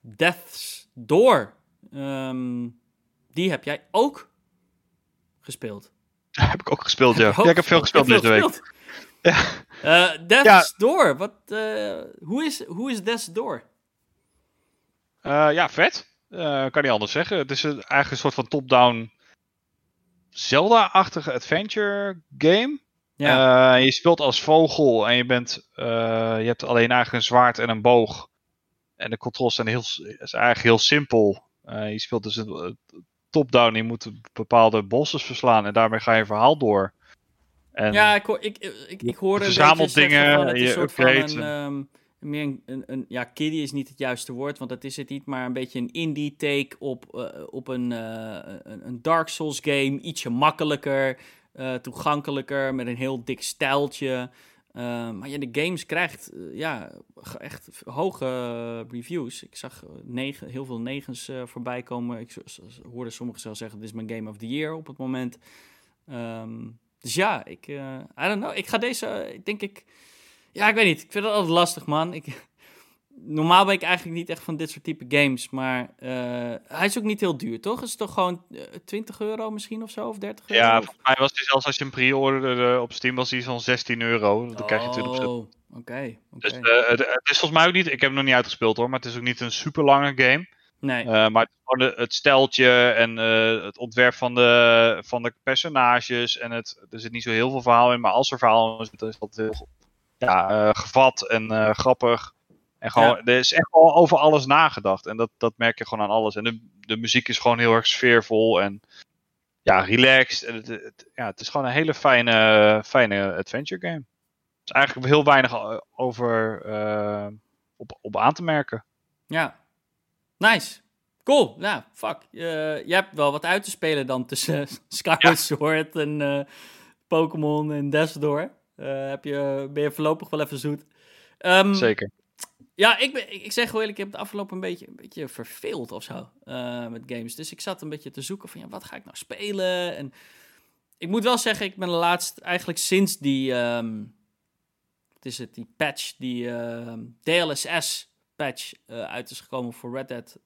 S1: Death's Door. Um, die heb jij ook gespeeld.
S2: heb ik ook gespeeld, ja. ja ik heb veel gespeeld deze week.
S1: Ja. Uh, Death's. Door, wat, uh, hoe, is, hoe is Death's Door?
S2: Uh, ja, vet. kan niet anders zeggen. Het is een, eigenlijk een soort van top-down Zelda-achtige adventure game.
S1: Ja.
S2: Uh, je speelt als vogel en je, bent, je hebt alleen eigenlijk een zwaard en een boog. En de controls zijn heel, is eigenlijk heel simpel. Je speelt dus een top-down. Je moet bepaalde bosses verslaan en daarmee ga je verhaal door.
S1: En ja, ik, hoor, ik, ik, ik hoorde
S2: verzamelt dingen,
S1: van, het is
S2: je
S1: soort van een, um, meer een, ja, kiddie is niet het juiste woord, want dat is het niet, maar een beetje een indie take op, uh, op een, uh, een, een, Dark Souls game. Ietsje makkelijker, uh, toegankelijker, met een heel dik stijltje. maar ja, de games krijgt ja, echt hoge reviews. Ik zag negen, heel veel negens voorbij komen. Ik hoorde sommigen zelfs zeggen, dit is mijn Game of the Year op het moment. Um, dus ja, ik, I don't know. Ik ga deze, denk ik Ja, ik weet niet. Ik vind het altijd lastig, man. Ik, normaal ben ik eigenlijk niet echt van dit soort type games. Maar uh, hij is ook niet heel duur, toch? Is het toch gewoon 20 euro misschien of zo? Of 30 euro?
S2: Ja, voor mij was hij zelfs als je hem pre-orderde op Steam was hij zo'n 16 euro. Dan krijg je 20%.
S1: Oh, oké.
S2: Dus uh, het, het, is volgens mij ook niet... Ik heb hem nog niet uitgespeeld hoor, maar het is ook niet een super lange game.
S1: Nee.
S2: Uh, maar het, het steltje en het ontwerp van de, van de personages. En het, er zit niet zo heel veel verhaal in, maar als er verhaal in zit, is dat heel ja, uh, gevat en grappig. En gewoon, ja. er is echt al over alles nagedacht. En dat, dat merk je gewoon aan alles. En de, de muziek is gewoon heel erg sfeervol en ja, relaxed. En het, het, ja, het is gewoon een hele fijne, fijne adventure game. Er is eigenlijk heel weinig over op, op aan te merken.
S1: Ja, Nice. Cool. Nou, fuck. Uh, je hebt wel wat uit te spelen dan tussen Skyward ja. Sword en uh, Pokémon en Desdor. Uh, heb je, ben je voorlopig wel even zoet. Um,
S2: Zeker.
S1: Ja, ik, ben, ik, zeg wel eerlijk, ik heb het afgelopen een beetje, een beetje verveeld of zo met games. Dus ik zat een beetje te zoeken van, ja, wat ga ik nou spelen? En ik moet wel zeggen, ik ben de laatst eigenlijk sinds die, um, wat is het, die patch, die uh, DLSS patch uh, uit is gekomen voor Red Dead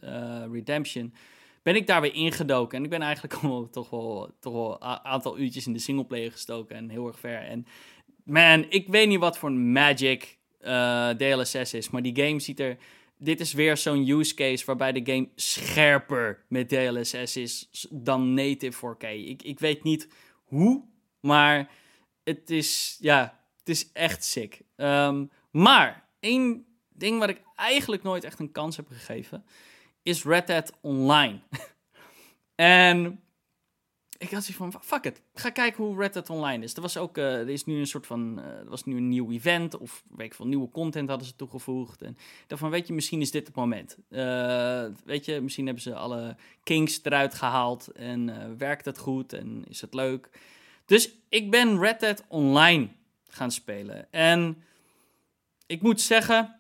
S1: Redemption, ben ik daar weer ingedoken. En ik ben eigenlijk al toch wel, toch wel een aantal uurtjes in de singleplayer gestoken en heel erg ver. En man, ik weet niet wat voor magic uh, DLSS is, maar die game ziet er... Dit is weer zo'n use case waarbij de game scherper met DLSS is dan native 4K. Ik, ik weet niet hoe, maar het is, ja, het is echt sick. Um, maar één ding waar ik eigenlijk nooit echt een kans heb gegeven, is Red Dead Online. en ik had zoiets van, fuck it, ga kijken hoe Red Dead Online is. Er was ook, uh, er is nu een soort van, er was nu een nieuw event, of weet ik veel, nieuwe content hadden ze toegevoegd. En ik dacht van, weet je, misschien is dit het moment. Uh, weet je, misschien hebben ze alle kinks eruit gehaald en werkt het goed en is het leuk. Dus ik ben Red Dead Online gaan spelen. En ik moet zeggen,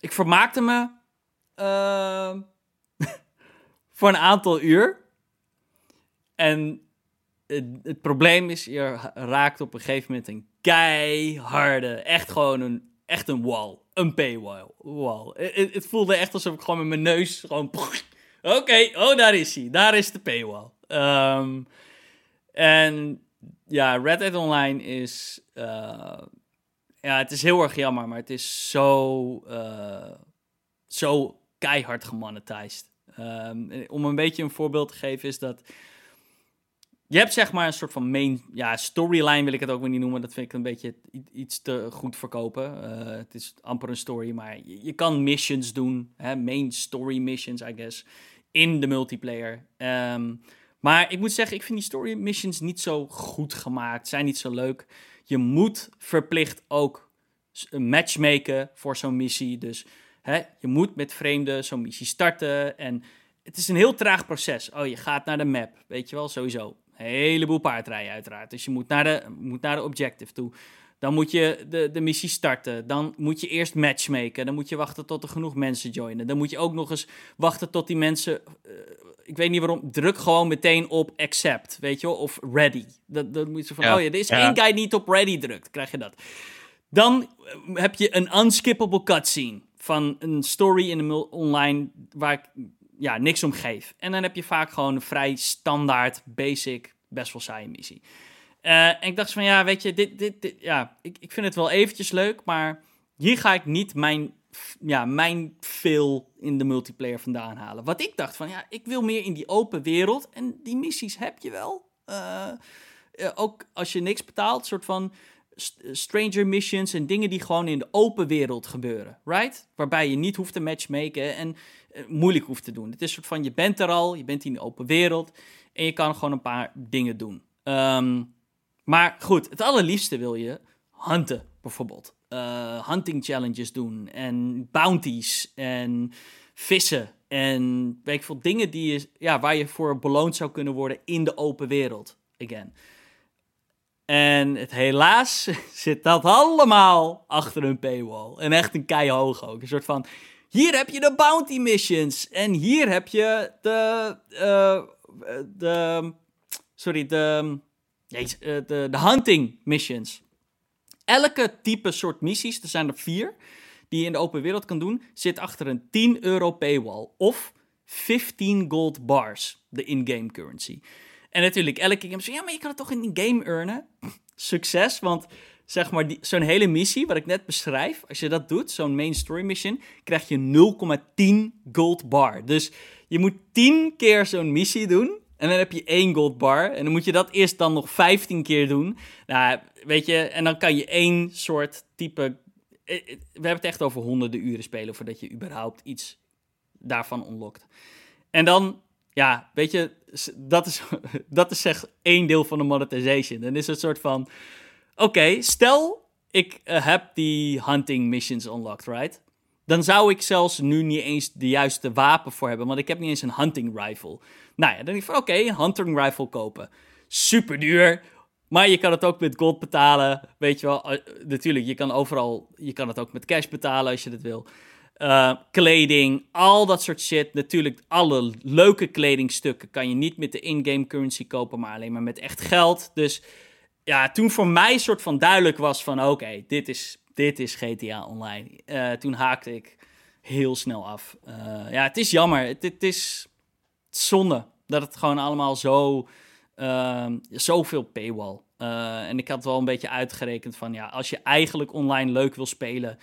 S1: ik vermaakte me voor een aantal uur. En het, probleem is, je raakt op een gegeven moment een keiharde, echt gewoon een, echt een wall. Een paywall. Wall. Het, het voelde echt alsof ik gewoon met mijn neus gewoon... Oké, oh daar is hij. Daar is de paywall. Um, en ja, Red Dead Online is... Uh, ja, het is heel erg jammer, maar het is zo, uh, zo keihard gemonetized. Um, om een beetje een voorbeeld te geven is dat... Je hebt zeg maar een soort van main... Ja, storyline wil ik het ook weer niet noemen. Dat vind ik een beetje iets te goed verkopen. Uh, het is amper een story, maar je, kan missions doen. Hè, main story missions, I guess. In de multiplayer. Um, maar ik moet zeggen, ik vind die story missions niet zo goed gemaakt. Zijn niet zo leuk je moet verplicht ook een matchmaken voor zo'n missie. Dus hè, je moet met vreemden zo'n missie starten. En het is een heel traag proces. Oh, je gaat naar de map, weet je wel, sowieso. Een heleboel paardrijden uiteraard. Dus je moet naar de, moet naar de objective toe. Dan moet je de, de missie starten. Dan moet je eerst matchmaken. Dan moet je wachten tot er genoeg mensen joinen. Dan moet je ook nog eens wachten tot die mensen uh, ik weet niet waarom, druk gewoon meteen op accept, weet je wel, of ready. Dat, dat moet je van, oh ja, er is één guy niet op ready drukt, krijg je dat. Dan eh, heb je een unskippable cutscene van een story in de online waar ik ja, niks om geef. En dan heb je vaak gewoon een vrij standaard, basic, best wel saaie missie. Uh, en ik dacht van, ja, weet je, dit, dit, dit, ja, ik, ik vind het wel eventjes leuk, maar hier ga ik niet mijn ja, mijn veel in de multiplayer vandaan halen. Wat ik dacht van, ja, ik wil meer in die open wereld. En die missies heb je wel. Uh, ook als je niks betaalt, soort van stranger missions en dingen die gewoon in de open wereld gebeuren, right? Waarbij je niet hoeft te matchmaken en moeilijk hoeft te doen. Het is soort van, je bent er al, je bent in de open wereld en je kan gewoon een paar dingen doen. Um, maar goed, het allerliefste wil je hunten, bijvoorbeeld uh, hunting challenges doen en bounties en vissen en weet ik veel dingen die je, ja, waar je voor beloond zou kunnen worden in de open wereld. Again. En het, helaas zit dat allemaal achter een paywall. En echt een keihog ook. Een soort van, hier heb je de bounty missions. En hier heb je de, uh, de sorry, de, de, de hunting missions. elke type soort missies, er zijn er vier, die je in de open wereld kan doen, zit achter een 10 euro paywall. Of 15 gold bars, de in-game currency. En natuurlijk, elke game zo, ja, maar je kan het toch in game earnen? Succes, want zeg maar, zo'n hele missie, wat ik net beschrijf, als je dat doet, zo'n main story mission, krijg je 0,10 gold bar. Dus je moet 10 keer zo'n missie doen. En dan heb je één gold bar. En dan moet je dat eerst dan nog 15 keer doen. Nou, weet je, en dan kan je één soort type. Eh, eh, we hebben het echt over honderden uren spelen voordat je überhaupt iets daarvan unlockt. En dan, ja, weet je, dat is, dat is zeg één deel van de monetization. Dan is het soort van Oké, stel ik uh, heb die hunting missions unlocked, right? Dan zou ik zelfs nu niet eens de juiste wapen voor hebben, want ik heb niet eens een hunting rifle. Nou ja, dan denk ik van oké, een hunting rifle kopen. Super duur, maar je kan het ook met gold betalen. Weet je wel, uh, natuurlijk, je kan overal, je kan het ook met cash betalen als je dat wil. Uh, kleding, al dat soort shit. Natuurlijk, alle leuke kledingstukken kan je niet met de in-game currency kopen, maar alleen maar met echt geld. Dus ja, toen voor mij soort van duidelijk was van oké, dit, is, dit is GTA Online. Uh, toen haakte ik heel snel af. Uh, ja, het is jammer. Het, het, is zonde dat het gewoon allemaal zo, uh, zoveel paywall. Uh, en ik had wel een beetje uitgerekend van ja, als je eigenlijk online leuk wil spelen,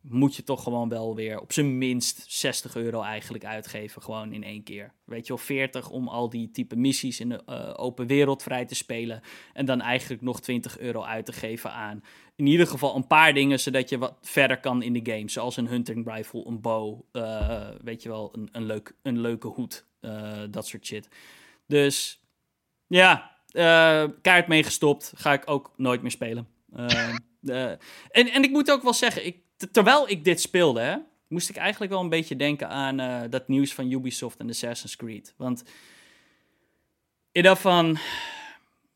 S1: moet je toch gewoon wel weer op zijn minst 60 euro eigenlijk uitgeven. Gewoon in één keer. Weet je wel, 40 om al die type missies in de uh, open wereld vrij te spelen. En dan eigenlijk nog 20 euro uit te geven aan in ieder geval een paar dingen, zodat je wat verder kan in de game. Zoals een hunting rifle, een bow, uh, weet je wel, een, een, leuk, een leuke hoed. Uh, dat soort shit. Dus ja, kaart meegestopt. Ga ik ook nooit meer spelen. En, en ik moet ook wel zeggen, ik terwijl ik dit speelde, hè, moest ik eigenlijk wel een beetje denken aan uh, dat nieuws van Ubisoft en Assassin's Creed. Want in dat van,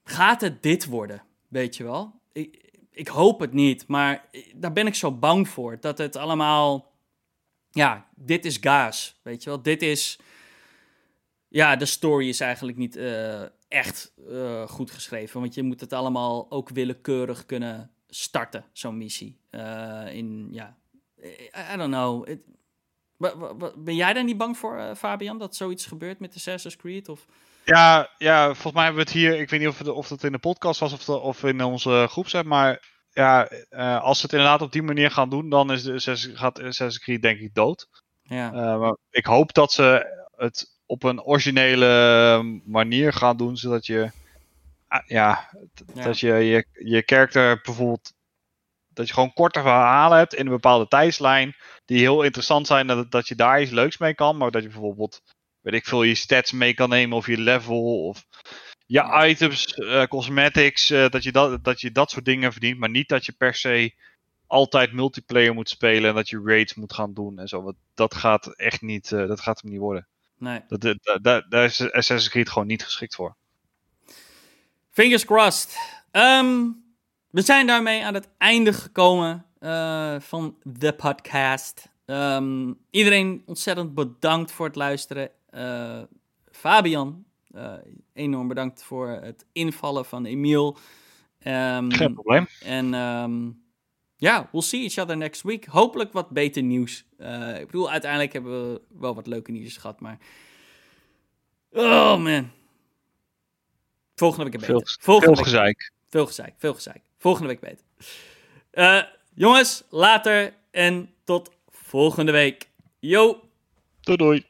S1: gaat het dit worden? Weet je wel? Ik, ik hoop het niet, maar daar ben ik zo bang voor. Dat het allemaal, ja, dit is gaas, weet je wel? Dit is, ja, de story is eigenlijk niet uh, echt goed geschreven. Want je moet het allemaal ook willekeurig kunnen starten, zo'n missie. Uh, in, ja, I, don't know. It, ben jij daar niet bang voor, uh, Fabian, dat zoiets gebeurt met Assassin's Creed? Of...
S2: Ja, ja, volgens mij hebben we het hier, ik weet niet of het, of het in de podcast was of, de, of in onze groep maar ja, uh, als ze het inderdaad op die manier gaan doen, dan is de Assassin's, gaat Assassin's Creed denk ik dood.
S1: Ja.
S2: maar ik hoop dat ze het op een originele manier gaan doen, zodat je Ah, ja, dat je je, je karakter bijvoorbeeld. Dat je gewoon korte verhalen hebt in een bepaalde tijdslijn. Die heel interessant zijn. Dat, dat je daar iets leuks mee kan. Maar dat je bijvoorbeeld. Weet ik veel, je stats mee kan nemen. Of je level. Of je items, uh, cosmetics. Uh, dat, je dat, dat je dat soort dingen verdient. Maar niet dat je per se altijd multiplayer moet spelen. En dat je raids moet gaan doen en zo. Dat gaat echt niet. Uh, dat gaat hem niet worden.
S1: Nee.
S2: Dat, dat, dat, daar is Assassin's Creed gewoon niet geschikt voor.
S1: Fingers crossed. Um, we zijn daarmee aan het einde gekomen uh, van de podcast. Um, iedereen ontzettend bedankt voor het luisteren. Uh, Fabian, uh, enorm bedankt voor het invallen van Emiel.
S2: Um, Geen probleem.
S1: En ja, we'll see each other next week. Hopelijk wat beter nieuws. ik bedoel, uiteindelijk hebben we wel wat leuke nieuws gehad, maar... Oh man. Volgende week beter. Veel,
S2: Volgende veel gezeik.
S1: Veel gezeik, veel gezeik. Volgende week beter. Uh, jongens, later en tot volgende week. Yo!
S2: Doei doei.